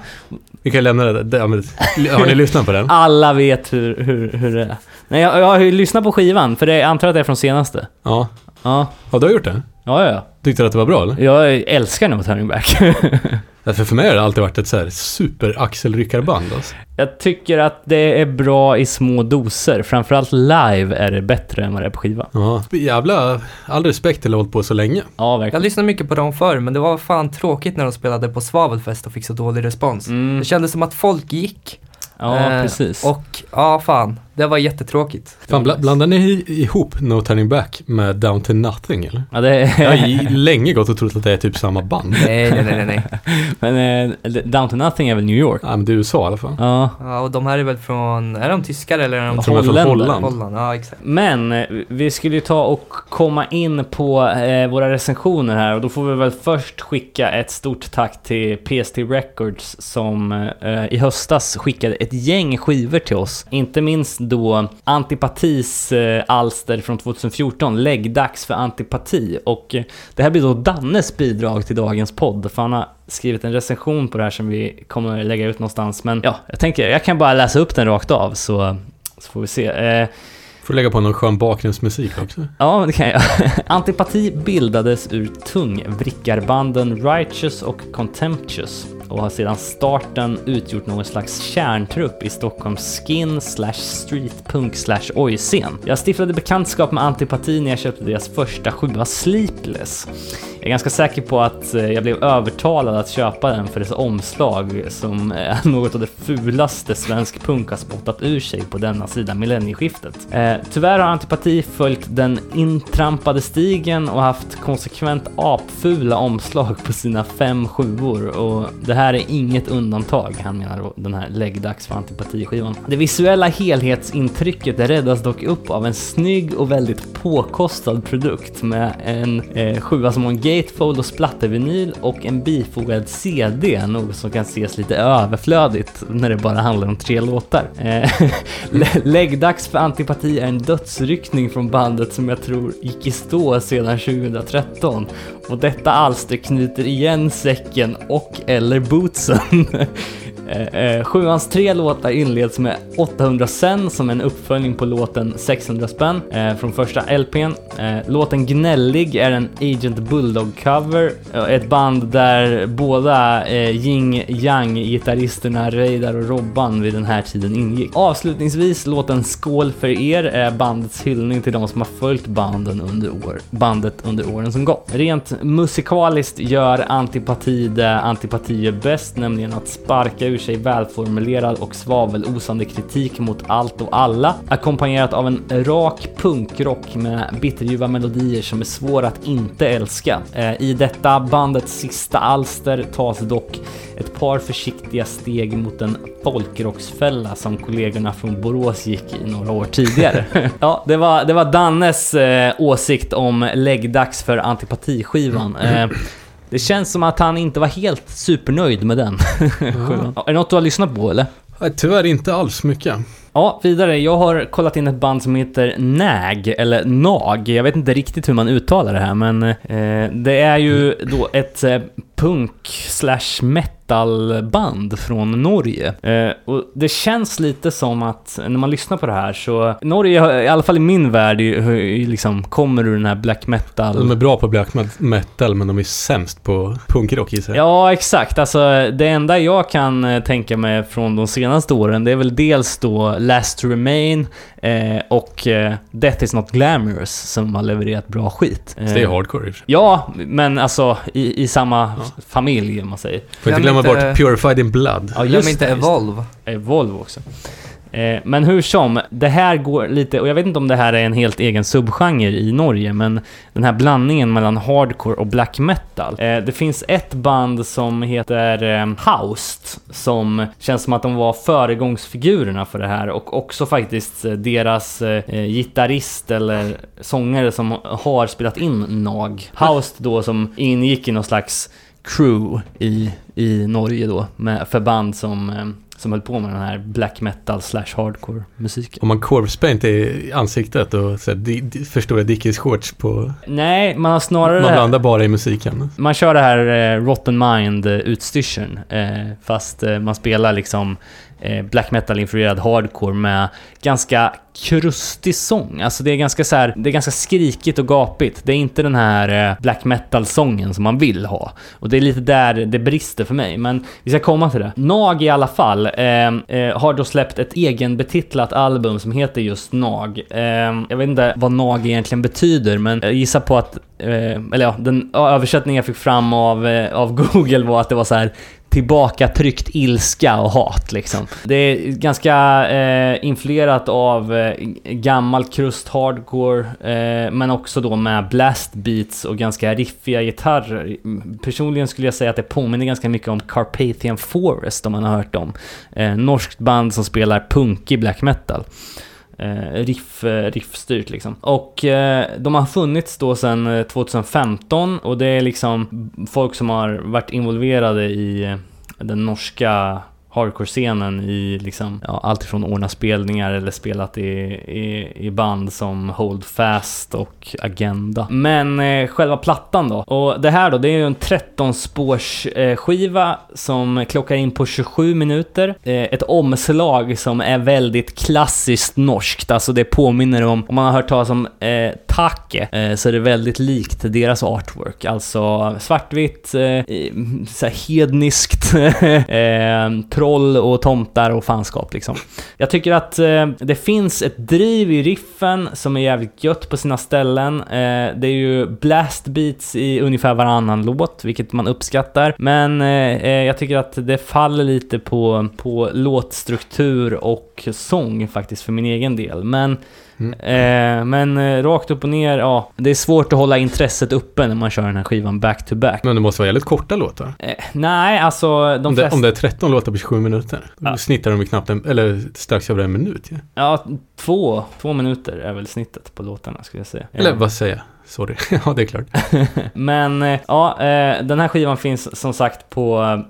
Vi kan lämna det där. Har ni lyssnat på den? alla vet hur, hur, hur det är. Nej, jag, jag har ju lyssnat på skivan, för det, jag antar att det är från senaste. Ja. Ja, Har du gjort det? Ja, ja. Tyckte du att det var bra eller? Jag älskar No Turning Back. Därför för mig har det alltid varit ett så här super-axelryckarband. Alltså. jag tycker att det är bra i små doser. Framförallt live är det bättre än vad det är på skiva. Ja. Jävla, all respekt till att hållit på så länge. Ja, Jag verkligen. lyssnade mycket på dem förr, men det var fan tråkigt när de spelade på Svavelfest och fick så dålig respons. Mm. Det kändes som att folk gick. Ja, Eh, precis. Och ja, fan. Det var jättetråkigt. Fan, bla, blandar ni ihop No Turning Back med Down to Nothing eller? Ja, det Jag har länge gått och trott att det är typ samma band. Nej, nej, nej, nej. Men eh, Down to Nothing är väl New York? Ja, men det är USA i alla fall. Ja. Ja, och de här är väl från, är de tyskar eller är de från. Holland. Holland? Ja, exakt. Men eh, vi skulle ju ta och komma in på eh, våra recensioner här och då får vi väl först skicka ett stort tack till PST Records som eh, i höstas skickade ett gäng skivor till oss. Inte minst då Antipatis eh, alster från 2014, Läggdags för antipati. Och eh, det här blir då Dannes bidrag till dagens podd, för han har skrivit en recension på det här som vi kommer lägga ut någonstans. Men ja, jag tänker, jag kan bara läsa upp den rakt av så, så får vi se. Får lägga på någon skön bakgrundsmusik också. Ja, det kan jag. Antipati bildades ur tungvrickarbanden Righteous och Contemptuous och har sedan starten utgjort någon slags kärntrupp i Stockholms skin slash streetpunk slash oj-scen. Jag stiftade bekantskap med Antipati när jag köpte deras första sjua Sleepless. Jag är ganska säker på att eh, jag blev övertalad att köpa den för dess omslag som är eh, något av det fulaste svensk punk har spottat ur sig på denna sida millennieskiftet. Eh, Tyvärr har Antipati följt den intrampade stigen och haft konsekvent apfula omslag på sina fem sjuor och det här är inget undantag, han menar då den här läggdags för Antipati-skivan. Det visuella helhetsintrycket räddas dock upp av en snygg och väldigt påkostad produkt med en eh, sjua som har en gatefold och splattervinyl och en bifogad CD, något som kan ses lite överflödigt när det bara handlar om tre låtar. Eh, Läggdags för Antipati är en dödsryckning från bandet som jag tror gick i stå sedan 2013 och detta alster knyter igen säcken och eller bootsen. Eh, eh, Sjuans tre låtar inleds med 800 sen som en uppföljning på låten 600 spänn eh, från första LPn. Eh, låten Gnällig är en Agent Bulldog-cover. Eh, ett band där båda eh, Ying Yang-gitarristerna Reidar och Robban vid den här tiden ingick. Avslutningsvis låten Skål för er är bandets hyllning till de som har följt banden under år, bandet under åren som gått. Rent musikaliskt gör Antipati det Antipati gör bäst, nämligen att sparka ur sig välformulerad och svavelosande kritik mot allt och alla, ackompanjerat av en rak punkrock med bitterljuva melodier som är svåra att inte älska. Eh, I detta bandets sista alster tas dock ett par försiktiga steg mot en folkrocksfälla som kollegorna från Borås gick i några år tidigare. ja, det var, det var Dannes eh, åsikt om läggdags för antipatiskivan. Eh, det känns som att han inte var helt supernöjd med den. Ja, är det något du har lyssnat på eller? Nej, Tyvärr inte alls mycket. Ja, vidare. Jag har kollat in ett band som heter Nag, eller Nag. Jag vet inte riktigt hur man uttalar det här, men eh, det är ju då ett eh, punk slash metalband från Norge. Eh, och det känns lite som att när man lyssnar på det här så, Norge, i alla fall i min värld, ju- liksom kommer ur den här black metal De är bra på black metal, men de är sämst på punkrock i sig. Ja, exakt. Alltså, det enda jag kan eh, tänka mig från de senaste åren, det är väl dels då Last to Remain eh, och eh, Death is not glamorous som har levererat bra skit. Så det är Eh, hardcore i. Ja, men alltså i, i samma familj om man säger. Får inte Glöm glömma inte- bort Purified in Blood. Ja, Glöm inte just. Evolve. Eh, Volvo också. Eh, Men hur som, det här går lite, och jag vet inte om det här är en helt egen subgenre i Norge, men den här blandningen mellan hardcore och black metal. Eh, Det finns ett band som heter eh, Housed, som känns som att de var föregångsfigurerna för det här och också faktiskt eh, deras eh, gitarrist eller sångare som har spelat in Nag. Housed då som ingick i någon slags crew i, i Norge då, med, för band som, eh, som höll på med den här black metal slash hardcore musiken. Om man corpse paint i ansiktet och så här, di, di, förstora Dickies shorts på... Nej, man har snarare... Man blandar bara i musiken. Man kör det här eh, Rotten Mind eh, fast eh, man spelar liksom Eh, black metal-influerad hardcore med ganska krustig sång. Alltså det är ganska så här, det är ganska skrikigt och gapigt. Det är inte den här eh, black metal-sången som man vill ha. Och det är lite där det brister för mig, men vi ska komma till det. Nag i alla fall eh, eh, har då släppt ett egenbetitlat album som heter just Nag. Eh, jag vet inte vad Nag egentligen betyder, men jag gissar på att Eh, eller ja, den översättning jag fick fram av, eh, av Google var att det var så här tillbakatryckt ilska och hat liksom. Det är ganska eh, influerat av eh, gammal krust hardcore, eh, men också då med blast beats och ganska riffiga gitarrer. Personligen skulle jag säga att det påminner ganska mycket om Carpathian Forest om man har hört dem. Eh, norskt band som spelar punkig black metal. Eh, riff, eh, riffstyrt liksom. Och eh, de har funnits då sedan 2015 och det är liksom folk som har varit involverade i den norska hardcore-scenen i liksom, ja, allt ifrån ordna spelningar eller spelat i, i, i band som Hold Fast och Agenda. Men eh, själva plattan då? Och det här då, det är ju en 13-spårs eh, skiva som klockar in på 27 minuter. Eh, ett omslag som är väldigt klassiskt norskt, alltså det påminner om, om man har hört talas om eh, Take, eh, så är det väldigt likt deras artwork. Alltså svartvitt, eh, hedniskt, eh, troll och tomtar och fanskap liksom. Jag tycker att eh, det finns ett driv i riffen som är jävligt gött på sina ställen. Eh, det är ju blast beats i ungefär varannan låt, vilket man uppskattar. Men eh, eh jag tycker att det faller lite på, på låtstruktur och sång faktiskt för min egen del. Men Eh, men eh, rakt upp och ner, ja. Det är svårt att hålla intresset uppe när man kör den här skivan back to back. Men det måste vara jävligt korta låtar. Eh, nej, alltså de Om det, flesta... om det är 13 låtar på 27 minuter, Ja. då snittar de ju knappt en, eller strax över en minut ju. Ja, två, två minuter är väl snittet på låtarna skulle jag säga. Eller vad säger jag? Sorry. ja, det är klart. Men eh, ja, eh, den här skivan finns som sagt på,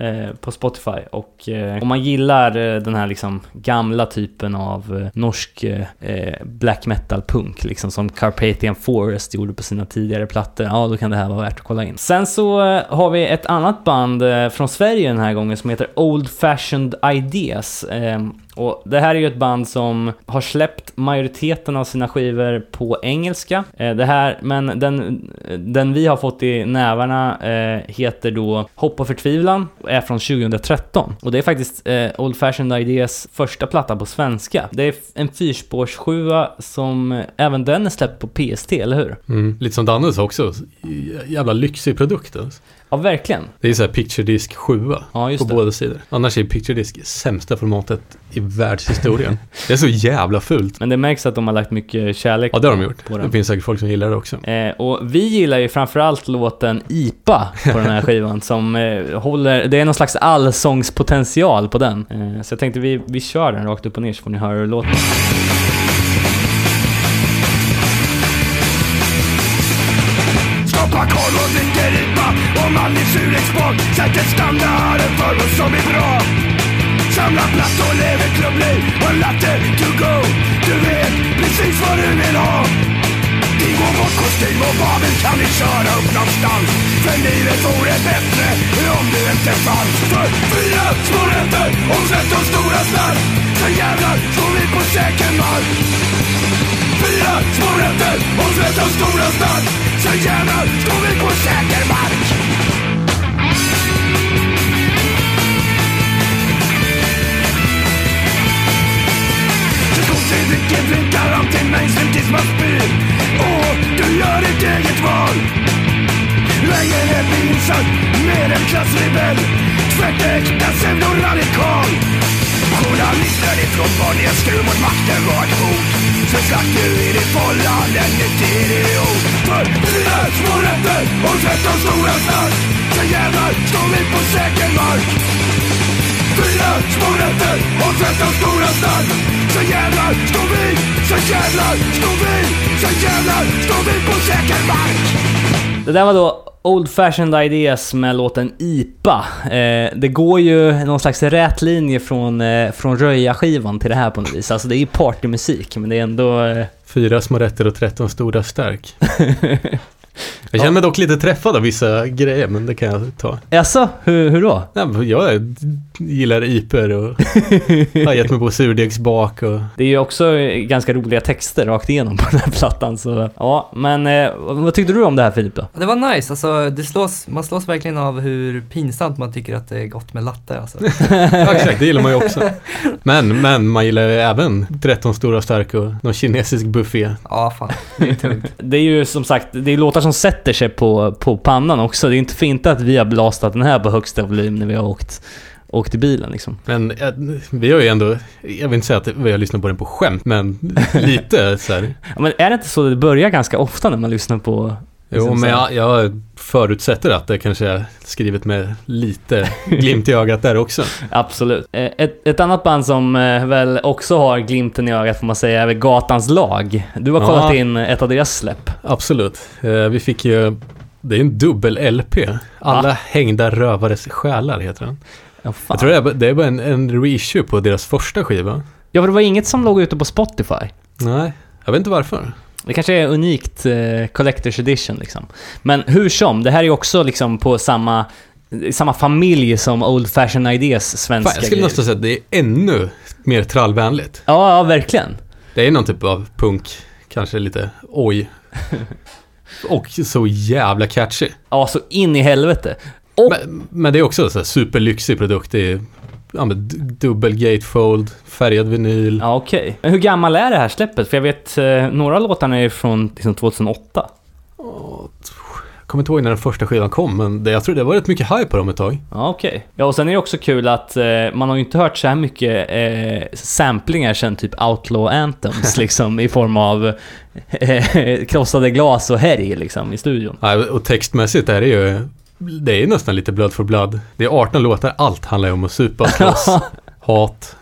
Eh, på Spotify och eh, om man gillar eh, den här liksom gamla typen av eh, norsk eh, black metal punk liksom som Carpathian Forest gjorde på sina tidigare plattor, ja då kan det här vara värt att kolla in. Sen så har vi ett annat band från Sverige den här gången som heter Old Fashioned Ideas. Och det här är ju ett band som har släppt majoriteten av sina skivor på engelska. Eh, det här, men den, den vi har fått i nävarna eh, heter då Hopp och förtvivlan och är från 2013. Och det är faktiskt eh, Old Fashioned Ideas första platta på svenska. Det är en fyrspårssjua som eh, även den är släppt på PST, eller hur? Mm. Lite som Danne sa också, jävla lyxig produkt. Alltså. Ja, verkligen. Det är så här picture disc 7 Ja, på det. båda sidor. Annars är picture disc sämsta formatet i världshistorien. det är så jävla fult. Men det märks att de har lagt mycket kärlek Ja, det har de gjort. på den. Det finns säkert folk som gillar det också. Eh, och vi gillar ju framförallt låten IPA på den här skivan som eh, håller, det är någon slags allsångspotential på den. Eh, så jag tänkte vi, vi kör den rakt upp och ner så får ni höra hur det låter. Sätter standarden för vad som är bra. Samla plattor, lever klubbliv och en latte to go. Du vet precis vad du vill ha. Din och bort kostym och babel kan vi köra upp någonstans. För livet vore bättre om du inte fanns. För fyra små rätter och tretton stora snack Sen jävlar står vi på säker mark. Fyra små rätter och tretton stora snack Sen jävlar står vi på säker mark. Så kom till vilken drinkar han till mainstream tills man spyr. Och du gör ditt eget val. Lägenhet insatt med en klassrebell Tvättäkta pseudoradikal. Journalister ifrån Bonniers skruv mot makten var ett hot. Sen slack du i ditt förhållande, nytt idiot. För fyra små rätter och tretton stora snack Sen jävlar står vi på säker mark. Fyra små rätter och tretton stora snack Sen jävlar står vi, sen jävlar står vi Sen jävlar står vi på säker mark Det där var då Old Fashioned Ideas med låten IPA. Eh, det går ju någon slags rät linje från, eh, från Röja-skivan till det här på något vis. Alltså det är ju partymusik, men det är ändå... Eh, Fyra små rätter och 13 stora stark. Jag känner mig dock lite träffad av vissa grejer, men det kan jag ta. Jaså, hur, hur då? Nej, men Jag gillar iper och har gett mig på surdegsbak och... Det är ju också ganska roliga texter rakt igenom på den här plattan, så ja. Men eh, vad tyckte du om det här Filip då? Det var nice, alltså det slås, man slås verkligen av hur pinsamt man tycker att det är gott med latte alltså. Ja, exakt, det gillar man ju också. Men, men man gillar ju även 13 stora stark och någon kinesisk buffé. Ja, fan, det är tungt. Det är ju som sagt, det är låtar som sätter sig på, på pannan också. Det är inte fint att vi har blastat den här på högsta volym när vi har åkt, åkt i bilen liksom. Men eh, vi har ju ändå, jag vill inte säga att vi har lyssnat på den på skämt, men lite så här. Ja, men är det inte så det börjar ganska ofta när man lyssnar på... Jo, liksom men jag, jag förutsätter att det kanske är skrivet med lite glimt i ögat där också. Absolut. Eh, Ett, ett annat band som eh, väl också har glimten i ögat får man säga är väl Gatans lag. Du har Ja. kollat in ett av deras släpp. Absolut. Eh, Vi fick ju, det är en dubbel-LP. Alla hängda rövares själar heter den. Ja. Jag tror det är, det är bara en, en reissue på deras första skiva. ja, för det var inget som låg ute på Spotify. Nej, jag vet inte varför. Det kanske är unikt eh, Collector's Edition liksom. Men hur som, det här är också liksom på samma, samma familj som Old Fashion Ideas svenska Fan, jag skulle nästan säga att det är ännu mer trallvänligt. Ja, ja, verkligen. Det är någon typ av punk, kanske lite oj. Och så jävla catchy. Ja, så in i helvete. Och, Men, men det är också en superlyxig produkt. Det är ja, men dubbel gatefold, färgad vinyl. ja, okej. Men hur gammal är det här släppet? För jag vet, eh, några låtarna är från liksom 2008. Jag kommer inte ihåg när den första skivan kom, men det, jag tror det var rätt mycket hype på dem ett tag. Ja, okej. Ja, och sen är det också kul att eh, man har ju inte hört så här mycket eh, samplingar sen typ Outlaw Anthems liksom i form av eh, krossade glas och härj liksom i studion. Ja, och textmässigt är det ju, det är nästan lite blood for blood. Det är 18 låtar, allt handlar ju om att supa, slåss, hat.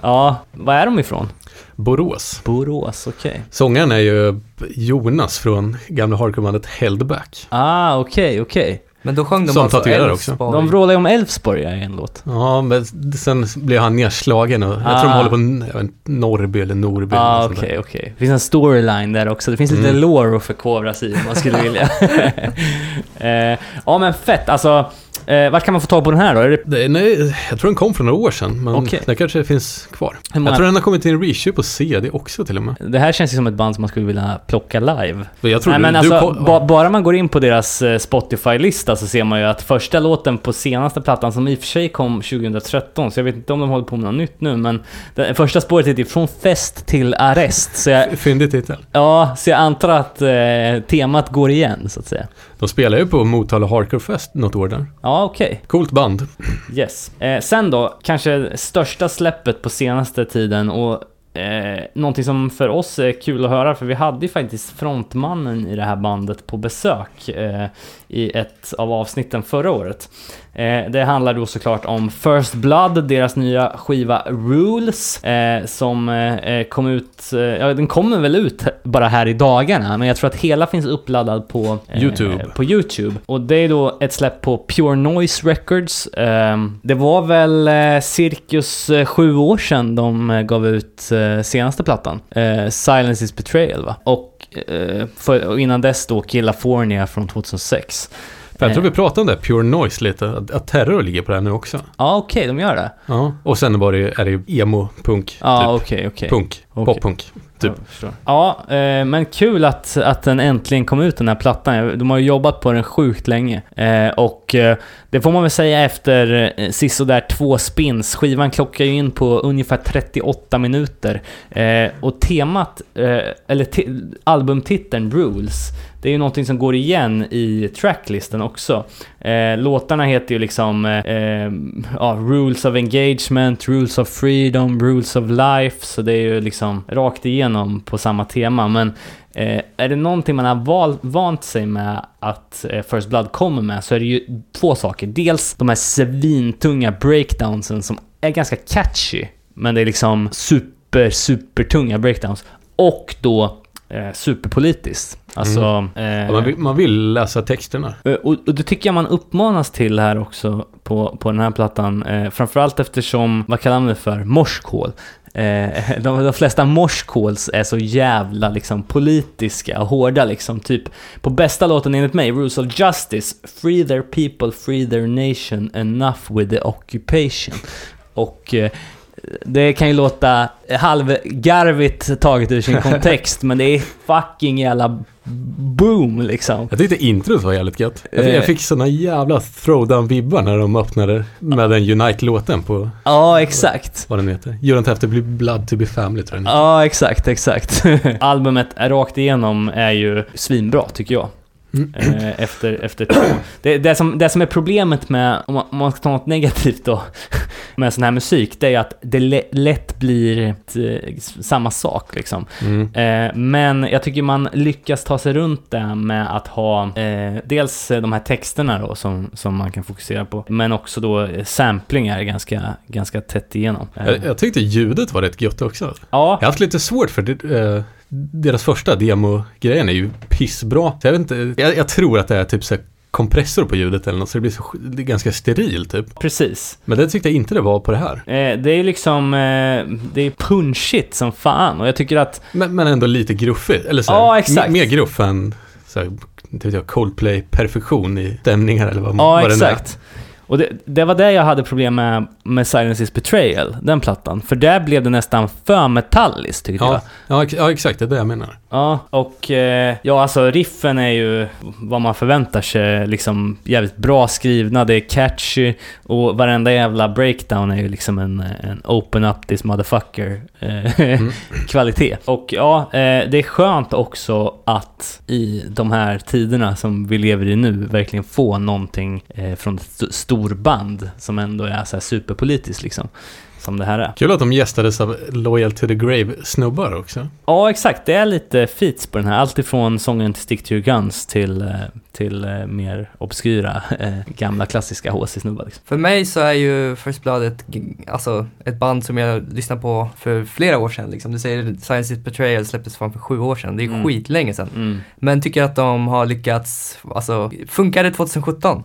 ja, var är de ifrån? Borås. Borås, okej. Sångaren är ju Jonas från gamla hardcorebandet Heldback. Ah, okej, okej. Men då sjöng de Som alltså tatuerar också. Elfsborg. De vrålar ju om Elfsborg i en låt. Ja, men sen blev han nedslagen och jag tror de Ah. håller på Norrby eller Norby. Ah, okej, okej. Det finns en storyline där också. Det finns lite Mm. lore att förkovra sig i om man skulle vilja. eh, ja, men fett. Alltså, Eh, vart kan man få tag på den här då? Det, Det, nej, jag tror den kom för några år sedan, men Okej. den kanske finns kvar. Många- Jag tror den har kommit till en reshoe på CD också till och med. det här känns ju som ett band som man skulle vilja plocka live. Jag tror Nej du, men du alltså, kom- ba, bara man går in på deras eh, Spotify-lista så ser man ju att första låten på senaste plattan, som i och för sig kom 2013, så jag vet inte om de håller på med något nytt nu, men det första spåret heter ju Från fest till arrest. Så jag, Fyndig titel. ja, så jag antar att eh, temat går igen, så att säga. De spelar ju på Motala Hardcore Fest något år där. Ja, okej. Coolt band. Yes. Eh, sen då, kanske största släppet på senaste tiden och eh, någonting som för oss är kul att höra för vi hade ju faktiskt frontmannen i det här bandet på besök eh, i ett av avsnitten förra året. Eh, det handlar då såklart om First Blood, deras nya skiva Rules, eh, som eh, kom ut, ja den kommer väl ut bara här i dagarna, men jag tror att hela finns uppladdad på YouTube. på YouTube. Och det är då ett släpp på Pure Noise Records. Ehm, det var väl cirkus sju år sedan de gav ut senaste plattan. Silence is Betrayal va? Och, för, och innan dess då California från 2006. För jag tror Eh. vi pratade om det, Pure Noise lite, att, att Terror ligger på det här nu också. Ja okej, de gör det. Ja. Och sen var det, är det ju emo, punk, Ja typ. okej, okej. Punk, Okej. poppunk. typ. Ja, eh, men kul att, att den äntligen kom ut den här plattan. De har ju jobbat på den sjukt länge. Eh, och eh, det får man väl säga efter eh, sisådär två spins. Skivan klockar ju in på ungefär 38 minuter. Och temat, eller te- albumtiteln Rules, det är ju någonting som går igen i tracklisten också. Eh, låtarna heter ju liksom eh, eh, ja, Rules of Engagement, Rules of Freedom, Rules of Life, så det är ju liksom rakt igenom på samma tema. Men eh, är det någonting man har val, vant sig med att eh, First Blood kommer med så är det ju två saker. Dels de här svintunga breakdownsen som är ganska catchy, men det är liksom super, super tunga breakdowns. Och då eh, superpolitiskt. Alltså... Eh, Ja, man, vill, man vill läsa texterna. Eh, Och, och det tycker jag man uppmanas till här också på, på den här plattan. Eh, framförallt eftersom, vad kallar man det för? Morskål. Eh, de, de flesta morskåls är så jävla liksom politiska och hårda liksom. Typ på bästa låten enligt mig, Rules of Justice. Free their people, free their nation, enough with the occupation. Och eh, det kan ju låta halvgarvigt taget ur sin kontext, men det är fucking jävla boom liksom. Jag tyckte introt var jävligt gött. Jag, Eh. jag fick såna jävla throwdown-vibbar när de öppnade med den Unite-låten på Ja, exakt. vad den heter. You don't have to be blood to be family tror jag. Ja, exakt, exakt. Albumet är rakt igenom är ju svinbra, tycker jag. Eh, efter, efter två. Det, det, som, det som är problemet med, om man, om man ska ta något negativt då, med sån här musik, det är att det lätt blir ett, eh, samma sak liksom. Mm. Eh, men jag tycker man lyckas ta sig runt det med att ha eh, dels de här texterna då som, som man kan fokusera på, men också då eh, samplingar ganska, ganska tätt igenom. Eh, Jag, jag tyckte ljudet var rätt gött också. ja, Jag har haft lite svårt för det, eh, deras första demo-grejen är ju pissbra. Så jag, vet inte, jag, jag tror att det är typ så kompressor på ljudet eller något, så det blir så, det ganska steril typ. precis. Men det tyckte jag inte det var på det här. Eh, det är liksom, eh, det är punchigt som fan och jag tycker att, Men, men ändå lite gruffigt. Eller så här, Ja, exakt. Mer, gruff än så här, jag, Coldplay-perfektion i stämningar eller vad, ja vad det nu är. Och det, det var det jag hade problem med, med Silence is Betrayal, den plattan. För där blev det nästan för metalliskt tyckte jag. Ja, ja, ex- ja, exakt. Det är det jag menar. Ja, och eh, ja, alltså riffen är ju vad man förväntar sig, liksom jävligt bra skrivna, det är catchy och varenda jävla breakdown är ju liksom en, en open up this motherfucker eh, Mm. kvalitet. Och ja, eh, det är skönt också att i de här tiderna som vi lever i nu verkligen få någonting från ett st- storband som ändå är så här superpolitiskt liksom. Som det här är. Kul att de gästades av Loyal to the Grave-snubbar också. Ja, exakt. Det är lite feats på den här. Alltifrån sången till Stick to your guns till, eh, till eh, mer obskyra eh, gamla klassiska HC-snubbar. Liksom. För mig så är ju First Blood ett, alltså, ett band som jag lyssnade på för flera år sedan. Liksom. Du säger Science is Betrayal släpptes fan för sju år sedan. Det är Mm. skitlänge sedan. Mm. Men tycker att de har lyckats, alltså, funkar det 2017?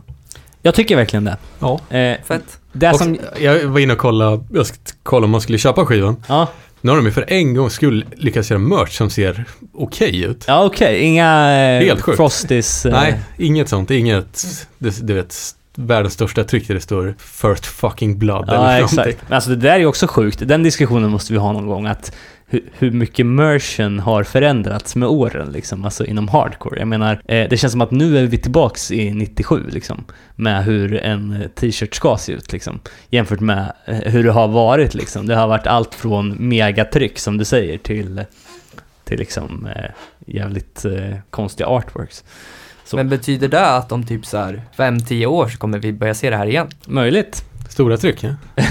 Jag tycker verkligen det. Ja. Eh, Fett. det som... jag var inne och kollade, jag ska kolla om man skulle köpa skivan. Ja, Nu har de ju för en gång skull lyckats göra merch som ser okej ut. ja okej. Inga eh, Helt sjukt. Frosties... Eh, Nej, inget sånt. Inget, du, du vet, världens största tryck där det står First fucking blood Ja, eller exakt. någonting. Men alltså det där är ju också sjukt. Den diskussionen måste vi ha någon gång. Att hur, hur mycket merchen har förändrats med åren liksom, alltså inom hardcore. Jag menar, eh, det känns som att nu är vi tillbaks i 97 liksom. Med hur en eh, t-shirt ska se ut liksom. Jämfört med eh, hur det har varit liksom. Det har varit allt från megatryck som du säger till, till liksom eh, jävligt eh, konstiga artworks. Så. Men betyder det att om typ så här 5-10 år så kommer vi börja se det här igen? Möjligt. Stora tryck, ja.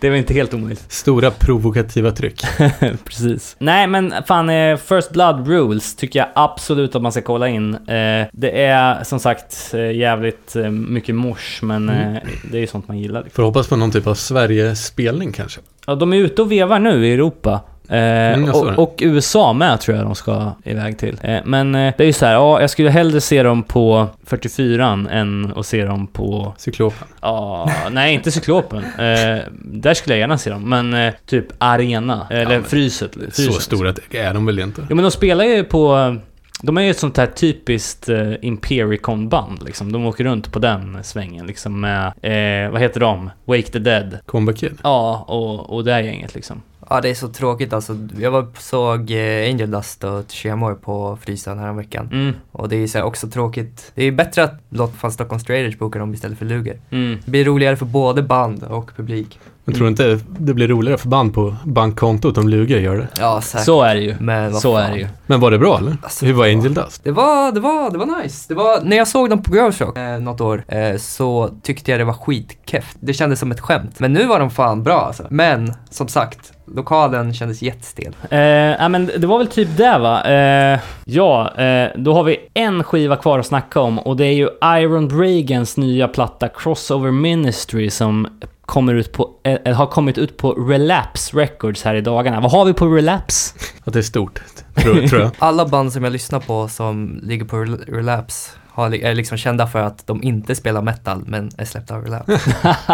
det väl inte helt omöjligt. Stora provokativa tryck. Precis. Nej men fan, eh, First Blood Rules tycker jag absolut att man ska kolla in. Eh, det är som sagt eh, jävligt mycket mors, men Mm. det är ju sånt man gillar. Liksom. Får hoppas på någon typ av Sverige-spelning kanske. Ja, de är ute och vevar nu i Europa. Eh, det. och, och USA med tror jag de ska iväg till. Eh, men eh, det är ju så här, ja, jag skulle hellre se dem på 44 än att se dem på... Cyklopen. Ja, nej inte Cyklopen. Eh, där skulle jag gärna se dem, men eh, typ Arena, eller men Fryset. Så Fryset. stora är de väl inte? Jo men de spelar ju på... De är ju ett sånt här typiskt eh, Impericon-band liksom. De åker runt på den svängen liksom med, eh, vad heter de? Wake the Dead. Comeback Kid. Ja, och, och det gänget liksom. Ja det är så tråkigt alltså. Jag var såg eh, Angel Dust och Chiamore på Frysen här veckan. Mm, Och det är så också tråkigt. Det är bättre att låta fan Stockholm Straighters boka dem istället för Luger. mm. Det blir roligare för både band och publik. Men tror du inte det blir roligare för band på bankkontot om Luger gör det? Ja säkert. Så är det ju. Men vad Så fan. är det ju. Men var det bra eller? Alltså, Hur var det Angel Dust? Det var, det var, det var nice. Det var, när jag såg dem på Girls Rock eh, något år eh, så tyckte jag det var skitkeft. Det kändes som ett skämt. Men nu var de fan bra alltså. Men som sagt, lokalen kändes jättestel. Eh, ja, men det var väl typ det va? Eh, ja, eh, då har vi en skiva kvar att snacka om och det är ju Iron Reagans nya platta Crossover Ministry som kommer ut på, eh, har kommit ut på Relapse Records här i dagarna. Vad har vi på Relapse? Att det är stort, tror, tror jag. Alla band som jag lyssnar på som ligger på Rel- Relapse har, är liksom kända för att de inte spelar metal men är släppta av Relapse.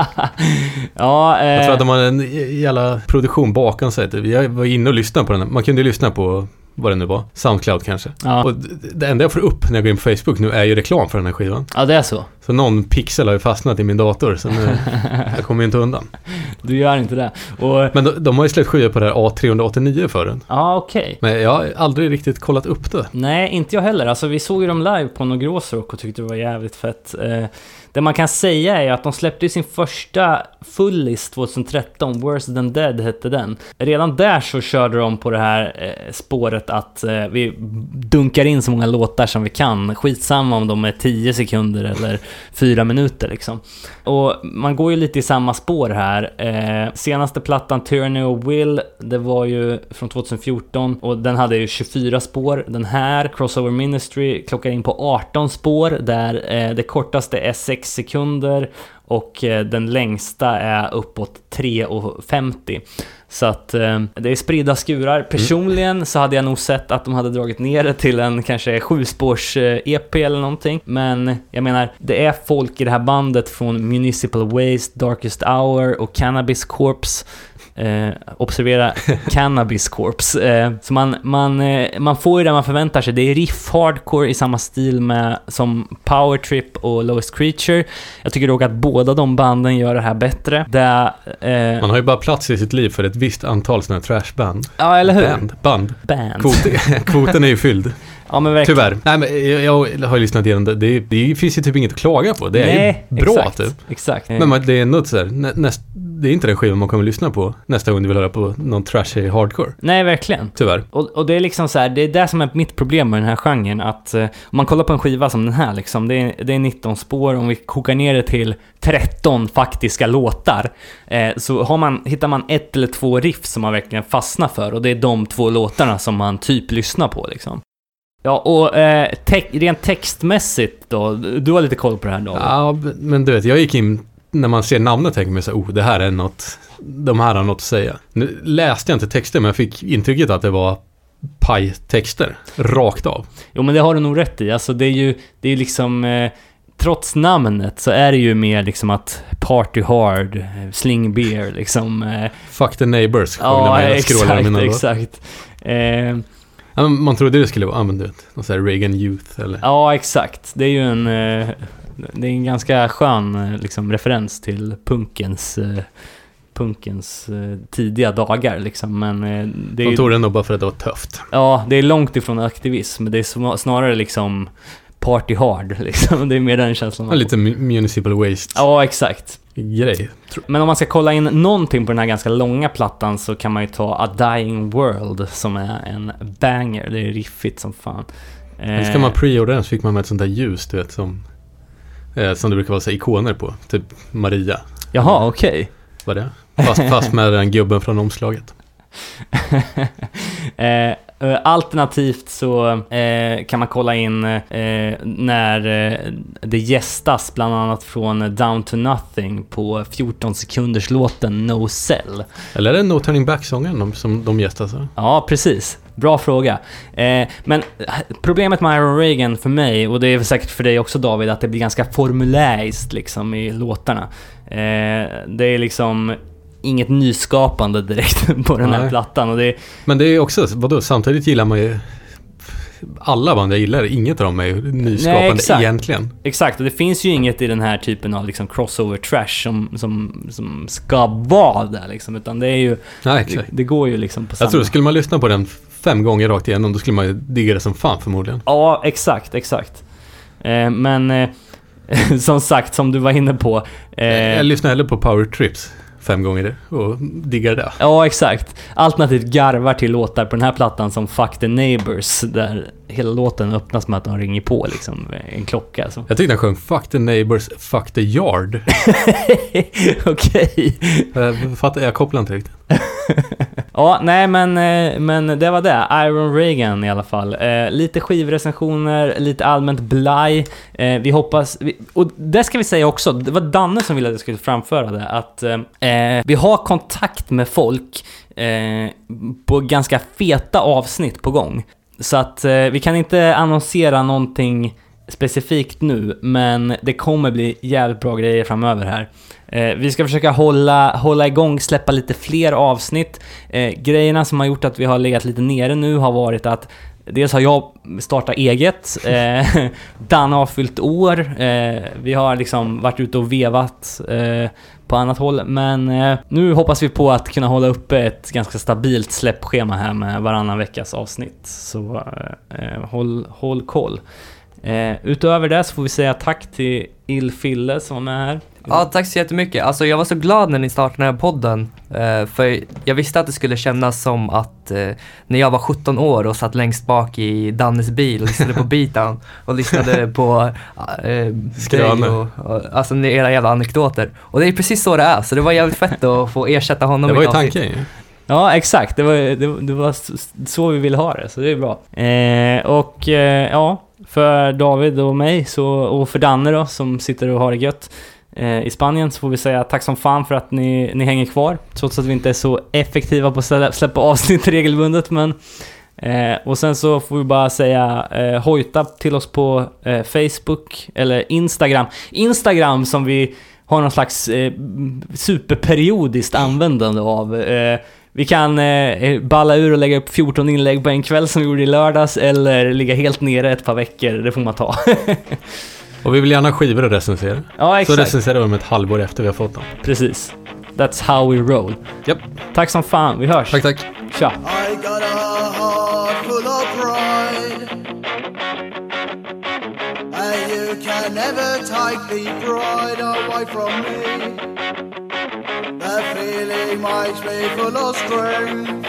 ja, eh, Jag tror att de har en jävla produktion bakom sig. Jag var inne och lyssnade på den. Man kunde ju lyssna på vad det nu var. Soundcloud kanske. ja. Och det enda jag får upp när jag går in på Facebook nu är ju reklam för den här skivan. ja, det är så. Så någon pixel har ju fastnat i min dator. Så nu, jag kommer ju inte undan. Du gör inte det. Och, Men de, de har ju släppt skivor på det här A389 förut. ja, okej. Men jag har aldrig riktigt kollat upp det. Nej, inte jag heller. Alltså vi såg ju dem live på Någrås Rock och tyckte det var jävligt fett. Eh, det man kan säga är ju att de släppte sin första fullis 2013, Worse than Dead hette den. Redan där så körde de på det här eh, spåret att eh, vi dunkar in så många låtar som vi kan. Skitsamma om de är 10 sekunder eller 4 minuter liksom. Och man går ju lite i samma spår här. Eh, senaste plattan, Tyranny of Will, det var ju från 2014 och den hade ju 24 spår. Den här, Crossover Ministry, klockar in på 18 spår där det kortaste är 6 sekunder och eh, den längsta är uppåt 3,50. Så att eh, det är spridda skurar. Personligen så hade jag nog sett att de hade dragit ner det till en kanske sjuspårs eh, EP eller någonting. Men jag menar, det är folk i det här bandet från Municipal Waste, Darkest Hour och Cannabis Corpse. Eh, observera Cannabis Corpse. Eh, så man, man, eh, man får ju det man förväntar sig. Det är riff hardcore i samma stil med, som Power Trip och Lowest Creature. Jag tycker dock att båda de banden gör det här bättre. Det, eh, Man har ju bara plats i sitt liv för ett visst antal sådana här trashband. ja, eller hur? Band. Band. Band. Kvoten, kvoten är ju fylld. Ja, men verkligen. Tyvärr. Nej men jag, jag har ju lyssnat igenom det. det. Det finns ju typ inget att klaga på. Det är Nej, ju bra exakt, typ. Exakt. Men det är ändå så här, nä, näst, det är inte den skivan man kommer lyssna på nästa gång du vill höra på någon trashy hardcore. Nej, verkligen. Tyvärr. Och, och det är liksom så här, det är det som är mitt problem med den här genren, att eh, om man kollar på en skiva som den här liksom, det är, det är 19 spår, om vi kokar ner det till 13 faktiska låtar, eh, så har man, hittar man ett eller två riff som man verkligen fastnar för, och det är de två låtarna som man typ lyssnar på liksom. Ja, och eh, te- rent textmässigt då, du har lite koll på det här då? Ja, men du vet, jag gick in, när man ser namnet tänker man så oh, det här är något, de här har något att säga. Nu läste jag inte texter, men jag fick intrycket att det var pajtexter, rakt av. Jo men det har du nog rätt i. Alltså det är ju, det är liksom... Eh, trots namnet så är det ju mer liksom att party hard, eh, sling beer liksom. Eh, Fuck the neighbors, sjöng de ja, scrollade exakt, exakt. Eh, man trodde det skulle vara, ja men du vet, någon sån här Reagan Youth eller... ja, exakt. Det är ju en... Eh, det är en ganska skön eh, liksom, referens till punkens, eh, punkens tidiga dagar liksom. Men det är De tog den nog bara för att det var tufft. Ja, det är långt ifrån aktivism. Det är snarare liksom party hard liksom. Det är mer den känslan. Ja, lite mu- municipal waste Ja, exakt. Grej. Men om man ska kolla in någonting på den här ganska långa plattan så kan man ju ta A Dying World som är en banger. Det är riffigt som fan. Men ska Eh, man preordra den så fick man med ett sånt där ljus, du vet, som, eh, som det brukar vara så ikoner på. Typ Maria, Jaha, okej. var det? Fast, fast med den gubben från omslaget. eh, eh, alternativt så eh, kan man kolla in eh, när eh, det gästas bland annat från Down to Nothing på 14 sekunders låten No Cell. Eller är det No Turning Back-sången som de gästar så? Ja, precis. Bra fråga. Eh, men eh, problemet med Iron Reagan för mig, och det är säkert för dig också David, att det blir ganska formuläriskt liksom i låtarna. Eh, det är liksom inget nyskapande direkt på den här Nej. plattan och det Men det är också, vadå, samtidigt gillar man ju alla band jag gillar, inget av dem är ju nyskapande Nej, exakt. egentligen. Exakt, och det finns ju inget i den här typen av liksom crossover trash som, som, som ska vara där liksom, utan det är ju, Nej, det, exakt. det går ju liksom på samma... Jag tror, skulle man lyssna på den fem gånger rakt igenom, då skulle man ju digga det som fan förmodligen. Ja, exakt, exakt. Eh, men eh, som sagt, som du var inne på. Eh, Jag lyssnar hellre på Power Trips fem gånger och diggar det. ja, exakt. Alternativt garvar till låtar på den här plattan som Fuck the Neighbors, där hela låten öppnas med att de ringer på liksom en klocka. Så. Jag tyckte han sjöng Fuck the neighbors, fuck the yard. Okej. Jag, fattar, jag kopplar inte riktigt. Ja, nej men, eh, men det var det. Iron Reagan i alla fall. Eh, lite skivrecensioner, lite allmänt blaj. Eh, vi hoppas... Vi, och det ska vi säga också, det var Danne som ville att jag skulle framföra det, att eh, eh vi har kontakt med folk eh, på ganska feta avsnitt på gång. Så att eh, vi kan inte annonsera någonting specifikt nu, men det kommer bli jävligt bra grejer framöver här. Eh, vi ska försöka hålla, hålla igång, släppa lite fler avsnitt. Eh, grejerna som har gjort att vi har legat lite nere nu har varit att Dels har jag startat eget, eh, Dan har fyllt år, eh, vi har liksom varit ute och vevat eh, på annat håll, men eh, nu hoppas vi på att kunna hålla uppe ett ganska stabilt släppschema här med varannan veckas avsnitt. Så eh, håll, håll koll. Eh, utöver det så får vi säga tack till Ilfille som var med här. Ja, tack så jättemycket. Alltså jag var så glad när ni startade den här podden. Eh, för jag visste att det skulle kännas som att eh, när jag var 17 år och satt längst bak i Dannes bil och lyssnade på Beatdown och lyssnade på eh, dig Skröne. och, och alltså era jävla anekdoter. Och det är precis så det är, så det var jävligt fett att få ersätta honom Det var ju tanken ju. Ja, exakt. Det var, det, det var så vi ville ha det, så det är bra. Eh, och eh, ja, för David och mig så, och för Danne då, som sitter och har det gött eh, Eh, i Spanien, så får vi säga tack som fan för att ni, ni hänger kvar. Trots att vi inte är så effektiva på att släppa avsnitt regelbundet, men Eh, och sen så får vi bara säga eh, hojta till oss på eh, Facebook eller Instagram. Instagram som vi har någon slags eh, superperiodiskt användande av. Eh, vi kan eh, balla ur och lägga upp 14 inlägg på en kväll som vi gjorde i lördags eller ligga helt nere ett par veckor, det får man ta. Och vi vill gärna ha skivor att recensera. ja, Så exakt. recenserar vi om ett halvår efter vi har fått dem. Precis. That's how we roll. Japp. Tack som fan, vi hörs. Tack, tack. Tja. I got a heart full of pride. And you can never take the pride away from me. That feeling makes me full of strength.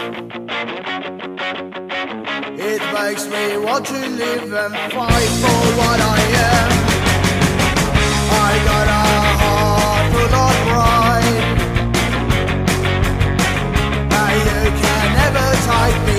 It makes me want to live and fight for what I am. I